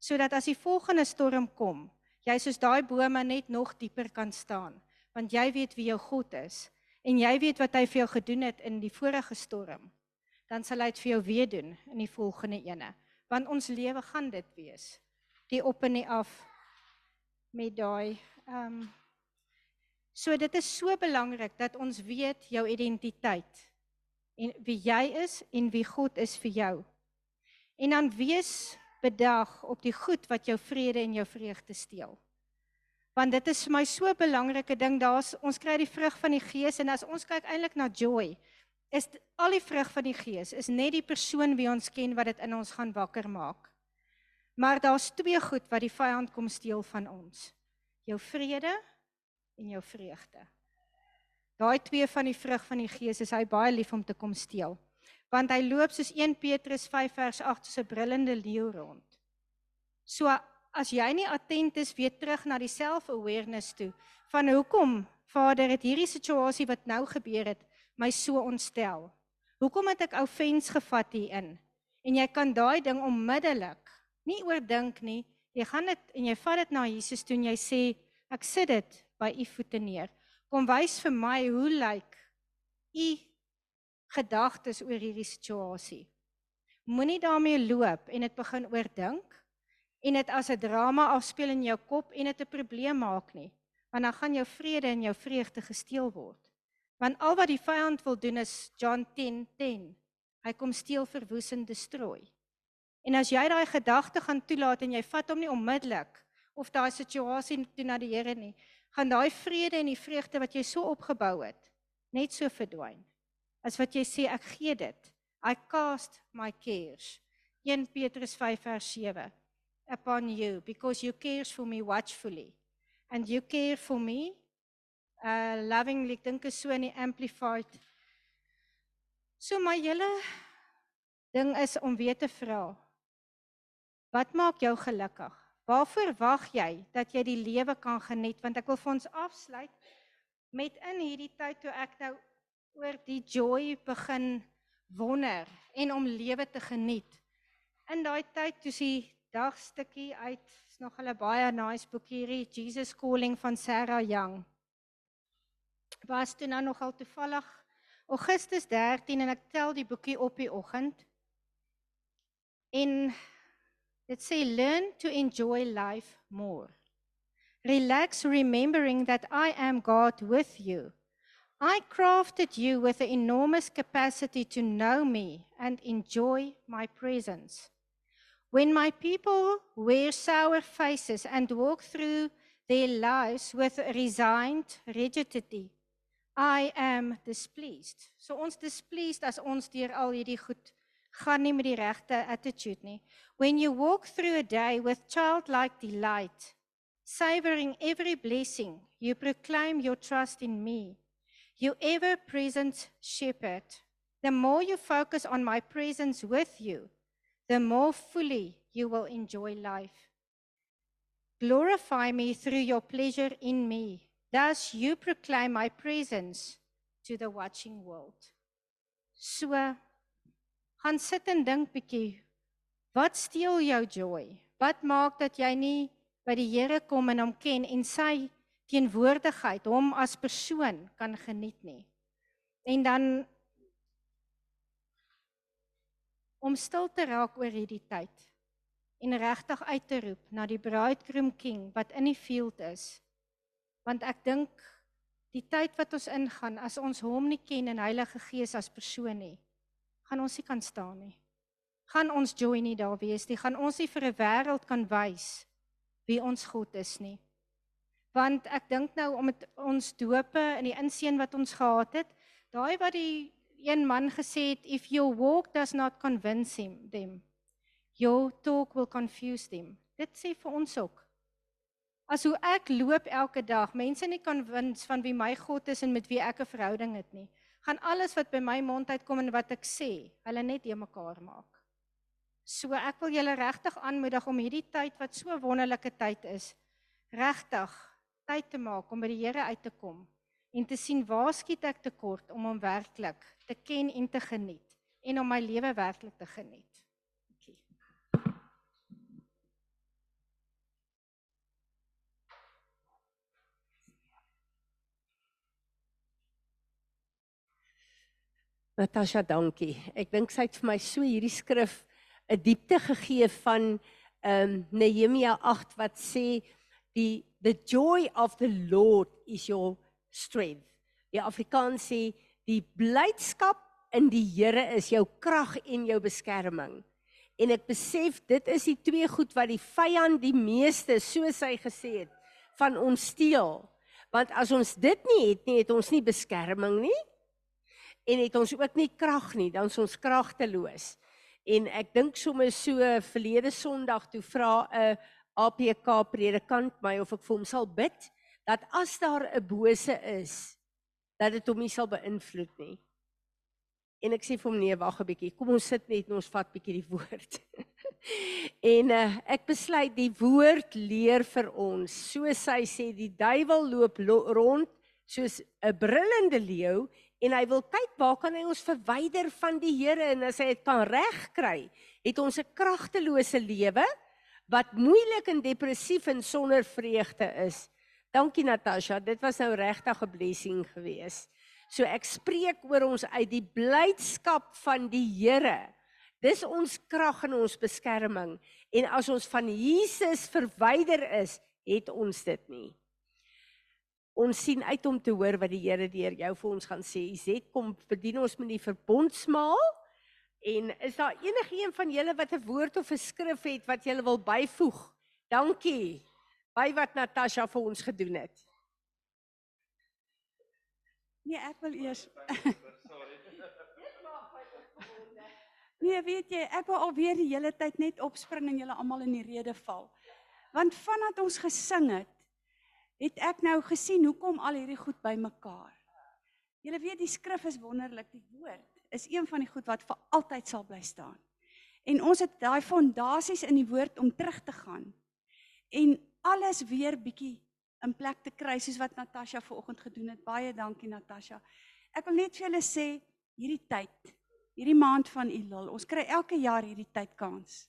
sodat as die volgende storm kom, jy soos daai bome net nog dieper kan staan, want jy weet wie jou God is en jy weet wat hy vir jou gedoen het in die vorige storm. Dan sal hy dit vir jou weer doen in die volgende ene, want ons lewe gaan dit wees. Die op en die af met daai ehm um, So dit is so belangrik dat ons weet jou identiteit en wie jy is en wie God is vir jou. En dan wees bedag op die goed wat jou vrede en jou vreugde steel. Want dit is vir my so 'n belangrike ding. Daar's ons kry die vrug van die Gees en as ons kyk eintlik na joy, is al die vrug van die Gees is net die persoon wie ons ken wat dit in ons gaan wakker maak. Maar daar's twee goed wat die vyand kom steel van ons. Jou vrede en jou vreugde. Daai twee van die vrug van die Gees is hy baie lief om te kom steel. Want hy loop soos 1 Petrus 5 vers 8 soos 'n brullende leeu rond. So as jy nie attent is weer terug na die self-awareness toe van hoekom Vader het hierdie situasie wat nou gebeur het my so ontstel. Hoekom het ek offense gevat hierin? En jy kan daai ding onmiddellik nie oordink nie. Jy gaan dit en jy vat dit na Jesus toe en jy sê ek sit dit by u voete neer. Kom wys vir my hoe lyk u gedagtes oor hierdie situasie. Moenie daarmee loop en dit begin oordink en dit as 'n drama afspeel in jou kop en dit 'n probleem maak nie, want dan gaan jou vrede en jou vreugde gesteel word. Want al wat die vyand wil doen is John 10:10. 10, hy kom steel, verwoes en destrooi. En as jy daai gedagte gaan toelaat en jy vat hom nie onmiddellik of daai situasie toe na die Here nie, gaan daai vrede en die vreugde wat jy so opgebou het net so verdwyn. As wat jy sê ek gee dit. I cast my cares. 1 Petrus 5 vers 7 upon you because you cares for me watchfully and you care for me uh lovingly dink is so in die amplified. So my hele ding is om weer te vra. Wat maak jou gelukkig? Waarvoor wag jy dat jy die lewe kan geniet? Want ek wil vir ons afsluit met in hierdie tyd toe ek nou oor die joy begin wonder en om lewe te geniet. In daai tyd toe sy dagstukkie uit is nog hulle baie nice boek hierdie Jesus Calling van Sarah Young. Was toe nou nogal toevallig Augustus 13 en ek tel die boekie op die oggend. En Let's say learn to enjoy life more. Relax, remembering that I am God with you. I crafted you with an enormous capacity to know me and enjoy my presence. When my people wear sour faces and walk through their lives with resigned rigidity, I am displeased. So ons displeased as ons deur al hierdie goed gaan nie met die regte attitude nie. When you walk through a day with childlike delight, savoring every blessing, you proclaim your trust in me. You ever present shepherd. The more you focus on my presence with you, the more fully you will enjoy life. Glorify me through your pleasure in me. Thus you proclaim my presence to the watching world. So gaan sit en dink bietjie. Wat steel jou joy? Wat maak dat jy nie by die Here kom en hom ken en sy teenwoordigheid hom as persoon kan geniet nie? En dan om stil te raak oor hierdie tyd en regtig uit te roep na die bridegroom king wat in die field is. Want ek dink die tyd wat ons ingaan as ons hom nie ken en Heilige Gees as persoon nie, gaan ons nie kan staan nie. Gaan ons joy nie daar wees nie. Gaan ons nie vir 'n wêreld kan wys wie ons God is nie. Want ek dink nou om met ons dope en die inseën wat ons gehad het, daai wat die een man gesê het if your walk does not convince him them your talk will confuse them. Dit sê vir ons ook. As hoe ek loop elke dag, mense nie kan wins van wie my God is en met wie ek 'n verhouding het nie gaan alles wat by my mond uitkom en wat ek sê, hulle net te mekaar maak. So ek wil julle regtig aanmoedig om hierdie tyd wat so wonderlike tyd is, regtig tyd te maak om by die Here uit te kom en te sien waar skiet ek tekort om hom werklik te ken en te geniet en om my lewe werklik te geniet. Dankie.
Natasha, dankie. Ek dink sy het vir my so hierdie skrif 'n diepte gegee van ehm um, Nehemia 8 wat sê die the joy of the Lord is your strength. Die Afrikaans sê die blydskap in die Here is jou krag en jou beskerming. En ek besef dit is die twee goed wat die vyand die meeste soos hy gesê het van ons steel. Want as ons dit nie het nie, het ons nie beskerming nie en het ons ook nie krag nie, dan is ons kragteloos. En ek dink sommer so verlede Sondag toe vra 'n APK predikant my of ek vir hom sal bid dat as daar 'n bose is, dat dit hom nie sal beïnvloed nie. En ek sê vir hom nee, wag 'n bietjie. Kom ons sit net en ons vat bietjie die woord. en uh, ek besluit die woord leer vir ons. Soos hy sê die duiwel loop lo rond soos 'n brullende leeu en hy wil kyk waar kan hy ons verwyder van die Here en as hy dit kan regkry, het ons 'n kragtelose lewe wat moeilik en depressief en sonder vreugde is. Dankie Natasha, dit was nou regtig 'n blessing geweest. So ek spreek oor ons uit die blydskap van die Here. Dis ons krag en ons beskerming. En as ons van Jesus verwyder is, het ons dit nie. Ons sien uit om te hoor wat die Here deur jou vir ons gaan sê. Izet kom bedien ons met die verbondsmaal. En is daar enigiemand van julle wat 'n woord of 'n skrif het wat julle wil byvoeg? Dankie. By wat Natasha vir ons gedoen het.
Nee, ek wil eers Nee, weet jy, ek wil alweer die hele tyd net opspring en julle almal in die rede val. Want vandat ons gesing het, het ek nou gesien hoekom al hierdie goed bymekaar. Julle weet die skrif is wonderlik, die woord is een van die goed wat vir altyd sal bly staan. En ons het daai fondasies in die woord om terug te gaan en alles weer bietjie in plek te kry soos wat Natasha vanoggend gedoen het. Baie dankie Natasha. Ek wil net vir julle sê hierdie tyd, hierdie maand van Elul, ons kry elke jaar hierdie tyd kans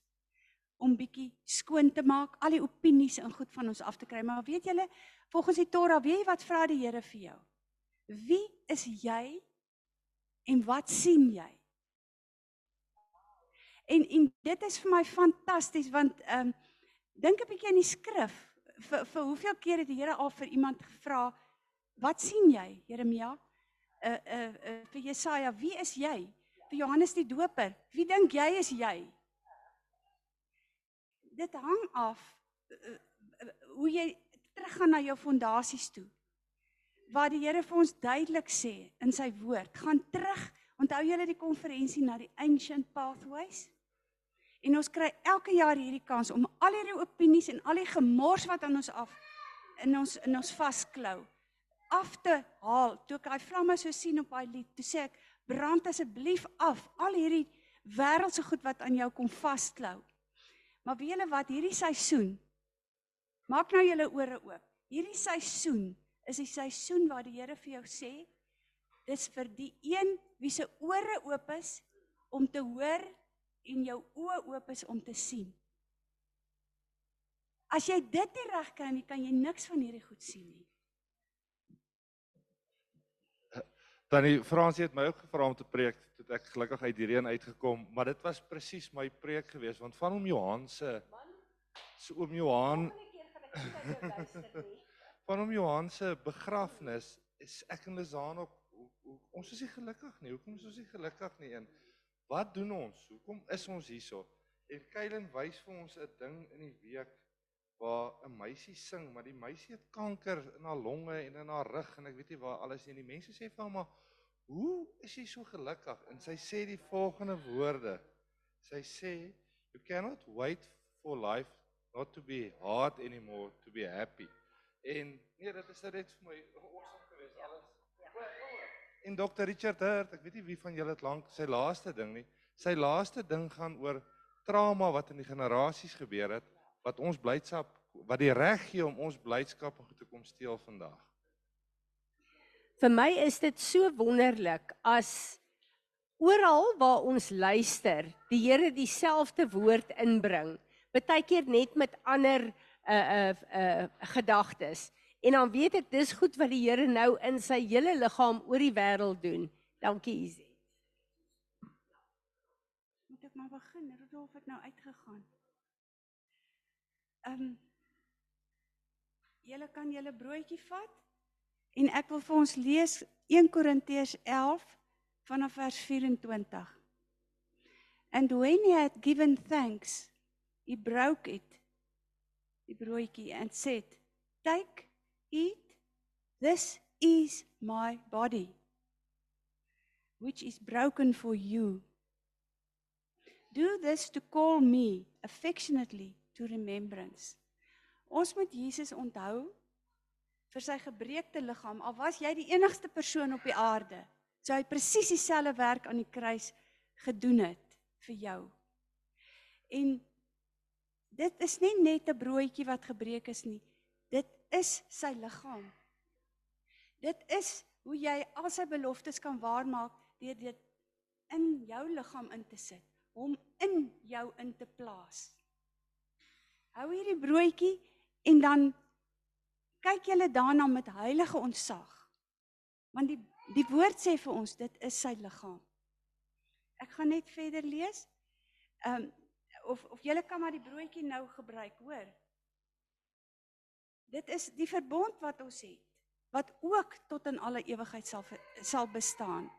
om bietjie skoon te maak, al die opinies en goed van ons af te kry. Maar weet julle, volgens die Torah, weet jy wat vra die Here vir jou? Wie is jy en wat sien jy? En en dit is vir my fantasties want ehm um, dink 'n bietjie aan die skrif. Vir vir hoeveel keer het die Here al vir iemand gevra, "Wat sien jy, Jeremia?" Uh uh, uh vir Jesaja, "Wie is jy?" Vir Johannes die Doper, "Wie dink jy is jy?" Dit hang af uh, uh, hoe jy teruggaan na jou fondasies toe. Waar die Here vir ons duidelik sê in sy woord, gaan terug. Onthou julle die konferensie na die ancient pathways? En ons kry elke jaar hierdie kans om al hierdie opinies en al die gemors wat aan ons af in ons in ons vasklou af te haal. Toe ek daai vlamme so sien op daai lied, toe sê ek brand asseblief af al hierdie wêreldse goed wat aan jou kom vasklou. Maar weet julle wat hierdie seisoen Maak nou julle ore oop. Hierdie seisoen is die seisoen waar die Here vir jou sê dis vir die een wie se ore oop is om te hoor en jou oë oop is om te sien. As jy dit nie reg kry nie, kan jy niks van hierdie goed sien nie.
Tannie Fransie het my ook gevra om te preek toe ek gelukkig uit die reën uitgekom, maar dit was presies my preek geweest want van hom Johan se so oom Johan van hom Johan se begrafnis is ek en Lizaan op hoe, hoe, ons is nie gelukkig nie. Hoekom is ons nie gelukkig nie? En wat doen ons? Hoekom is ons hierso? En Kylen wys vir ons 'n ding in die week waar 'n meisie sing, maar die meisie het kanker in haar longe en in haar rug en ek weet nie waar alles nie. Die mense sê vir haar maar, "Hoe is jy so gelukkig?" En sy sê die volgende woorde. Sy sê, "You cannot wait for life not to be hard anymore to be happy." En nee, dit is net vir my awesome geweest alles. En Dr Richard Hurt, ek weet nie wie van julle het lank sy laaste ding nie. Sy laaste ding gaan oor trauma wat in die generasies gebeur het wat ons blydskap wat die reg gee om ons blydskap te kom steel vandag.
Vir my is dit so wonderlik as oral waar ons luister, die Here dieselfde woord inbring, baie keer net met ander uh uh uh gedagtes. En dan weet ek dis goed wat die Here nou in sy hele liggaam oor die wêreld doen. Dankie Izzy.
Moet ek maar begin? Rudolf het nou uitgegaan. Ehm um, Julle kan julle broodjie vat en ek wil vir ons lees 1 Korintiërs 11 vanaf vers 24. And when he had given thanks, he broke it. Die broodjie and said, "Take, eat. This is my body, which is broken for you. Do this to call me affectionately to remembrance." Ons moet Jesus onthou vir sy gebreekte liggaam. Al was jy die enigste persoon op die aarde, sou hy presies dieselfde werk aan die kruis gedoen het vir jou. En dit is nie net 'n broodjie wat gebreek is nie. Dit is sy liggaam. Dit is hoe jy al sy beloftes kan waarmaak deur dit in jou liggaam in te sit, hom in jou in te plaas. Hou hierdie broodjie En dan kyk julle daarna met heilige ontzag. Want die die woord sê vir ons dit is sy liggaam. Ek gaan net verder lees. Ehm um, of of julle kan maar die broodjie nou gebruik, hoor. Dit is die verbond wat ons het wat ook tot in alle ewigheid sal sal bestaan.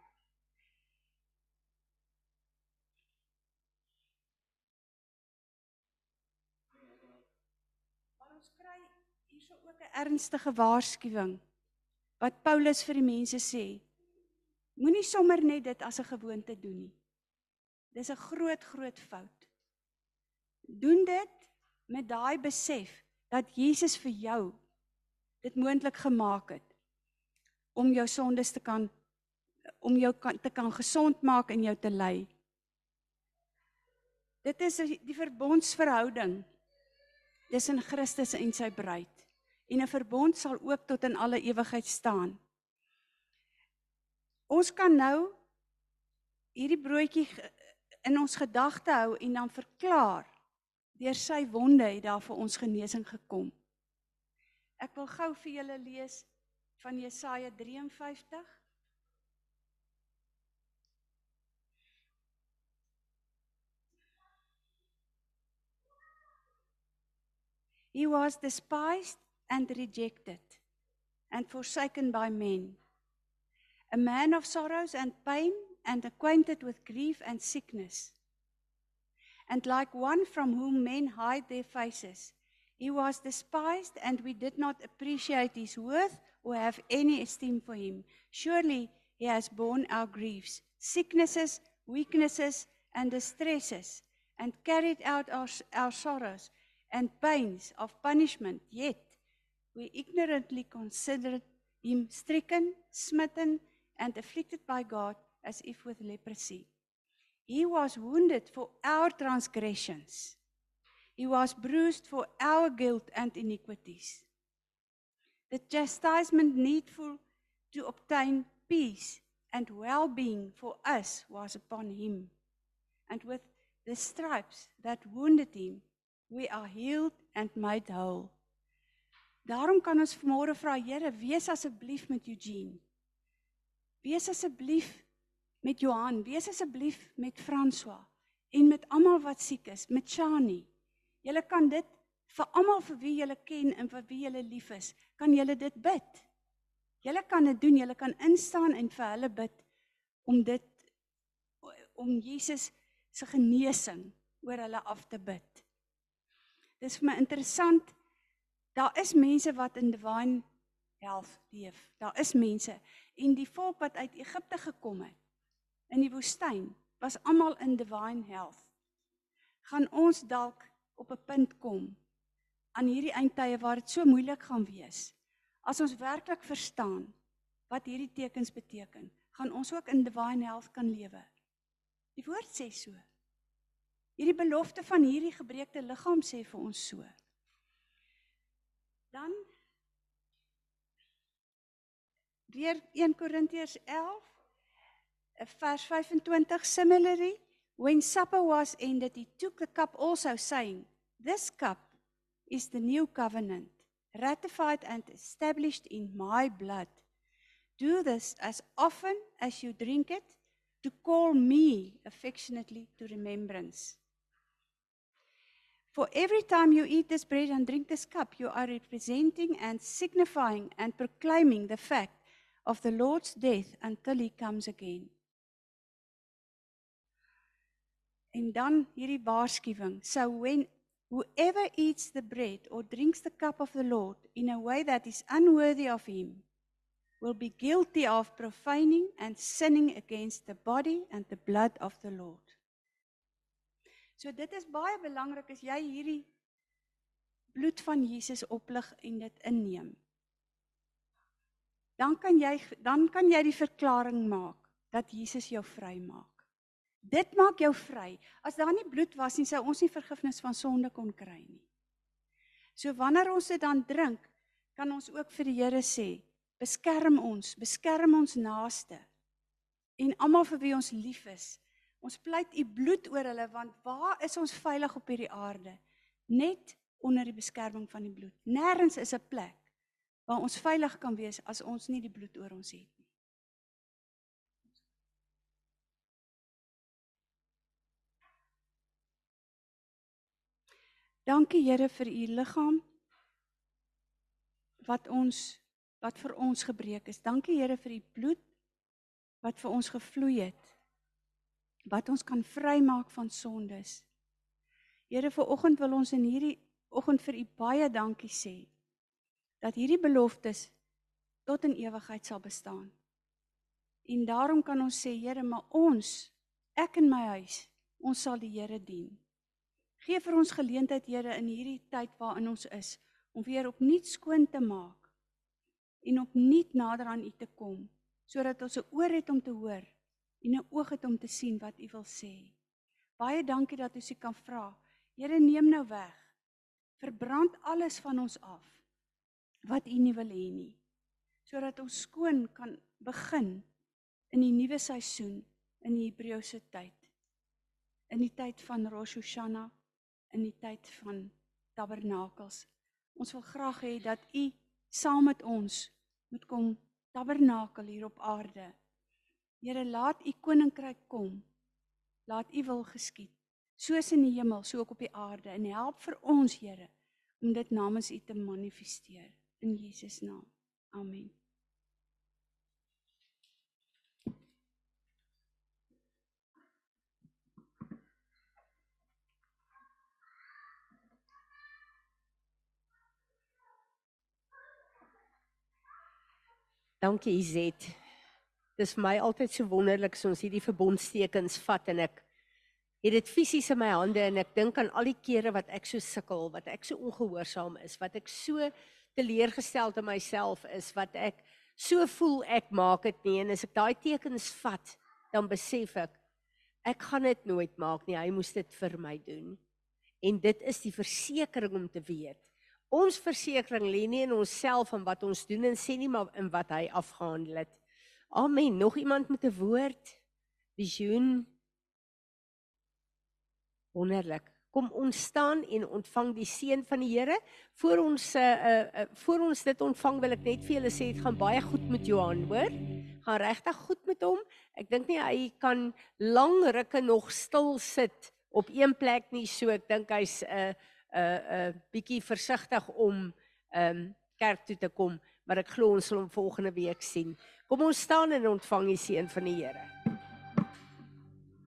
hierso ook 'n ernstige waarskuwing wat Paulus vir die mense sê. Moenie sommer net dit as 'n gewoonte doen nie. Dis 'n groot groot fout. Doen dit met daai besef dat Jesus vir jou dit moontlik gemaak het om jou sondes te kan om jou kan, te kan gesond maak en jou te lei. Dit is die verbondsverhouding tussen Christus en sy bruid en 'n verbond sal ook tot in alle ewigheid staan. Ons kan nou hierdie broodjie in ons gedagte hou en dan verklaar deur sy wonde het daar vir ons genesing gekom. Ek wil gou vir julle lees van Jesaja 53 He was despised and rejected and forsaken by men. A man of sorrows and pain and acquainted with grief and sickness. And like one from whom men hide their faces, he was despised and we did not appreciate his worth or have any esteem for him. Surely he has borne our griefs, sicknesses, weaknesses, and distresses, and carried out our, our sorrows and pains of punishment, yet we ignorantly considered him stricken, smitten, and afflicted by God as if with leprosy. He was wounded for our transgressions. He was bruised for our guilt and iniquities. The chastisement needful to obtain peace and well being for us was upon him. And with the stripes that wounded him, we are healed and made whole. Daarom kan ons vanmôre vra Here, wees asseblief met Eugene. Wees asseblief met Johan, wees asseblief met François en met almal wat siek is, met Shani. Julle kan dit vir almal vir wie julle ken en vir wie julle lief is, kan julle dit bid. Julle kan dit doen, julle kan instaan en vir hulle bid om dit om Jesus se genesing oor hulle af te bid. Dis vir my interessant Daar is mense wat in divine health leef. Daar is mense en die volk wat uit Egipte gekom het in die woestyn was almal in divine health. Gaan ons dalk op 'n punt kom aan hierdie eindtye waar dit so moeilik gaan wees. As ons werklik verstaan wat hierdie tekens beteken, gaan ons ook in divine health kan lewe. Die woord sê so. Hierdie belofte van hierdie gebreekte liggaam sê vir ons so. Dan weer 1 Korintiërs 11 eh, vers 25 similarly when supper was ended he took the cup also saying this cup is the new covenant ratified and established in my blood do this as often as you drink it to call me affectionately to remembrance For every time you eat this bread and drink this cup, you are representing and signifying and proclaiming the fact of the Lord's death until he comes again. En dan hierdie waarskuwing. So when whoever eats the bread or drinks the cup of the Lord in a way that is unworthy of him will be guilty of profaning and sinning against the body and the blood of the Lord. So dit is baie belangrik as jy hierdie bloed van Jesus oplig en dit inneem. Dan kan jy dan kan jy die verklaring maak dat Jesus jou vrymaak. Dit maak jou vry. As daar nie bloed was nie, sou ons nie vergifnis van sonde kon kry nie. So wanneer ons dit dan drink, kan ons ook vir die Here sê, beskerm ons, beskerm ons naaste en almal vir wie ons lief is Ons pleit u bloed oor hulle want waar is ons veilig op hierdie aarde? Net onder die beskerming van die bloed. Nêrens is 'n plek waar ons veilig kan wees as ons nie die bloed oor ons het nie. Dankie Here vir u liggaam wat ons wat vir ons gebreek is. Dankie Here vir u bloed wat vir ons gevloei het wat ons kan vrymaak van sondes. Here, vir oggend wil ons in hierdie oggend vir U baie dankie sê dat hierdie beloftes tot in ewigheid sal bestaan. En daarom kan ons sê, Here, maar ons, ek en my huis, ons sal die Here dien. Gee vir ons geleentheid, Here, in hierdie tyd waarin ons is, om weer opnuut skoon te maak en opnuut nader aan U te kom, sodat ons 'n oor het om te hoor en 'n oog het om te sien wat U wil sê. Baie dankie dat ons U kan vra. Here neem nou weg. Verbrand alles van ons af wat U nie wil hê nie. Sodat ons skoon kan begin in die nuwe seisoen in die Hebreëse tyd. In die tyd van Rosh Hashanah, in die tyd van Tabernakels. Ons wil graag hê dat U saam met ons moet kom tabernakel hier op aarde Here, laat u koninkryk kom. Laat u wil geskied, soos in die hemel, so ook op die aarde. En help vir ons, Here, om dit namens u te manifesteer in Jesus naam. Amen.
Dankie Izet. Dis vir my altyd so wonderlik as ons hierdie verbondstekens vat en ek het dit fisies in my hande en ek dink aan al die kere wat ek so sukkel, wat ek so ongehoorsaam is, wat ek so teleurgestel in myself is, wat ek so voel ek maak dit nie en as ek daai tekens vat, dan besef ek ek gaan dit nooit maak nie. Hy moes dit vir my doen. En dit is die versekering om te weet. Ons versekering lê nie in onsself en wat ons doen en sê nie maar in wat hy afgehandel het. Amen. Nog iemand met 'n woord? Visioen. Wonderlik. Kom ons staan en ontvang die seën van die Here. Voor ons uh, uh voor ons dit ontvang wil ek net vir julle sê dit gaan baie goed met Johan, hoor? Gaan regtig goed met hom. Ek dink nie hy kan lang rukke nog stil sit op een plek nie. So ek dink hy's 'n uh, uh, 'n uh, bietjie versigtig om ehm um, kerk toe te kom, maar ek glo ons sal hom volgende week sien. Kom ons staan en ontvang die seën van die Here.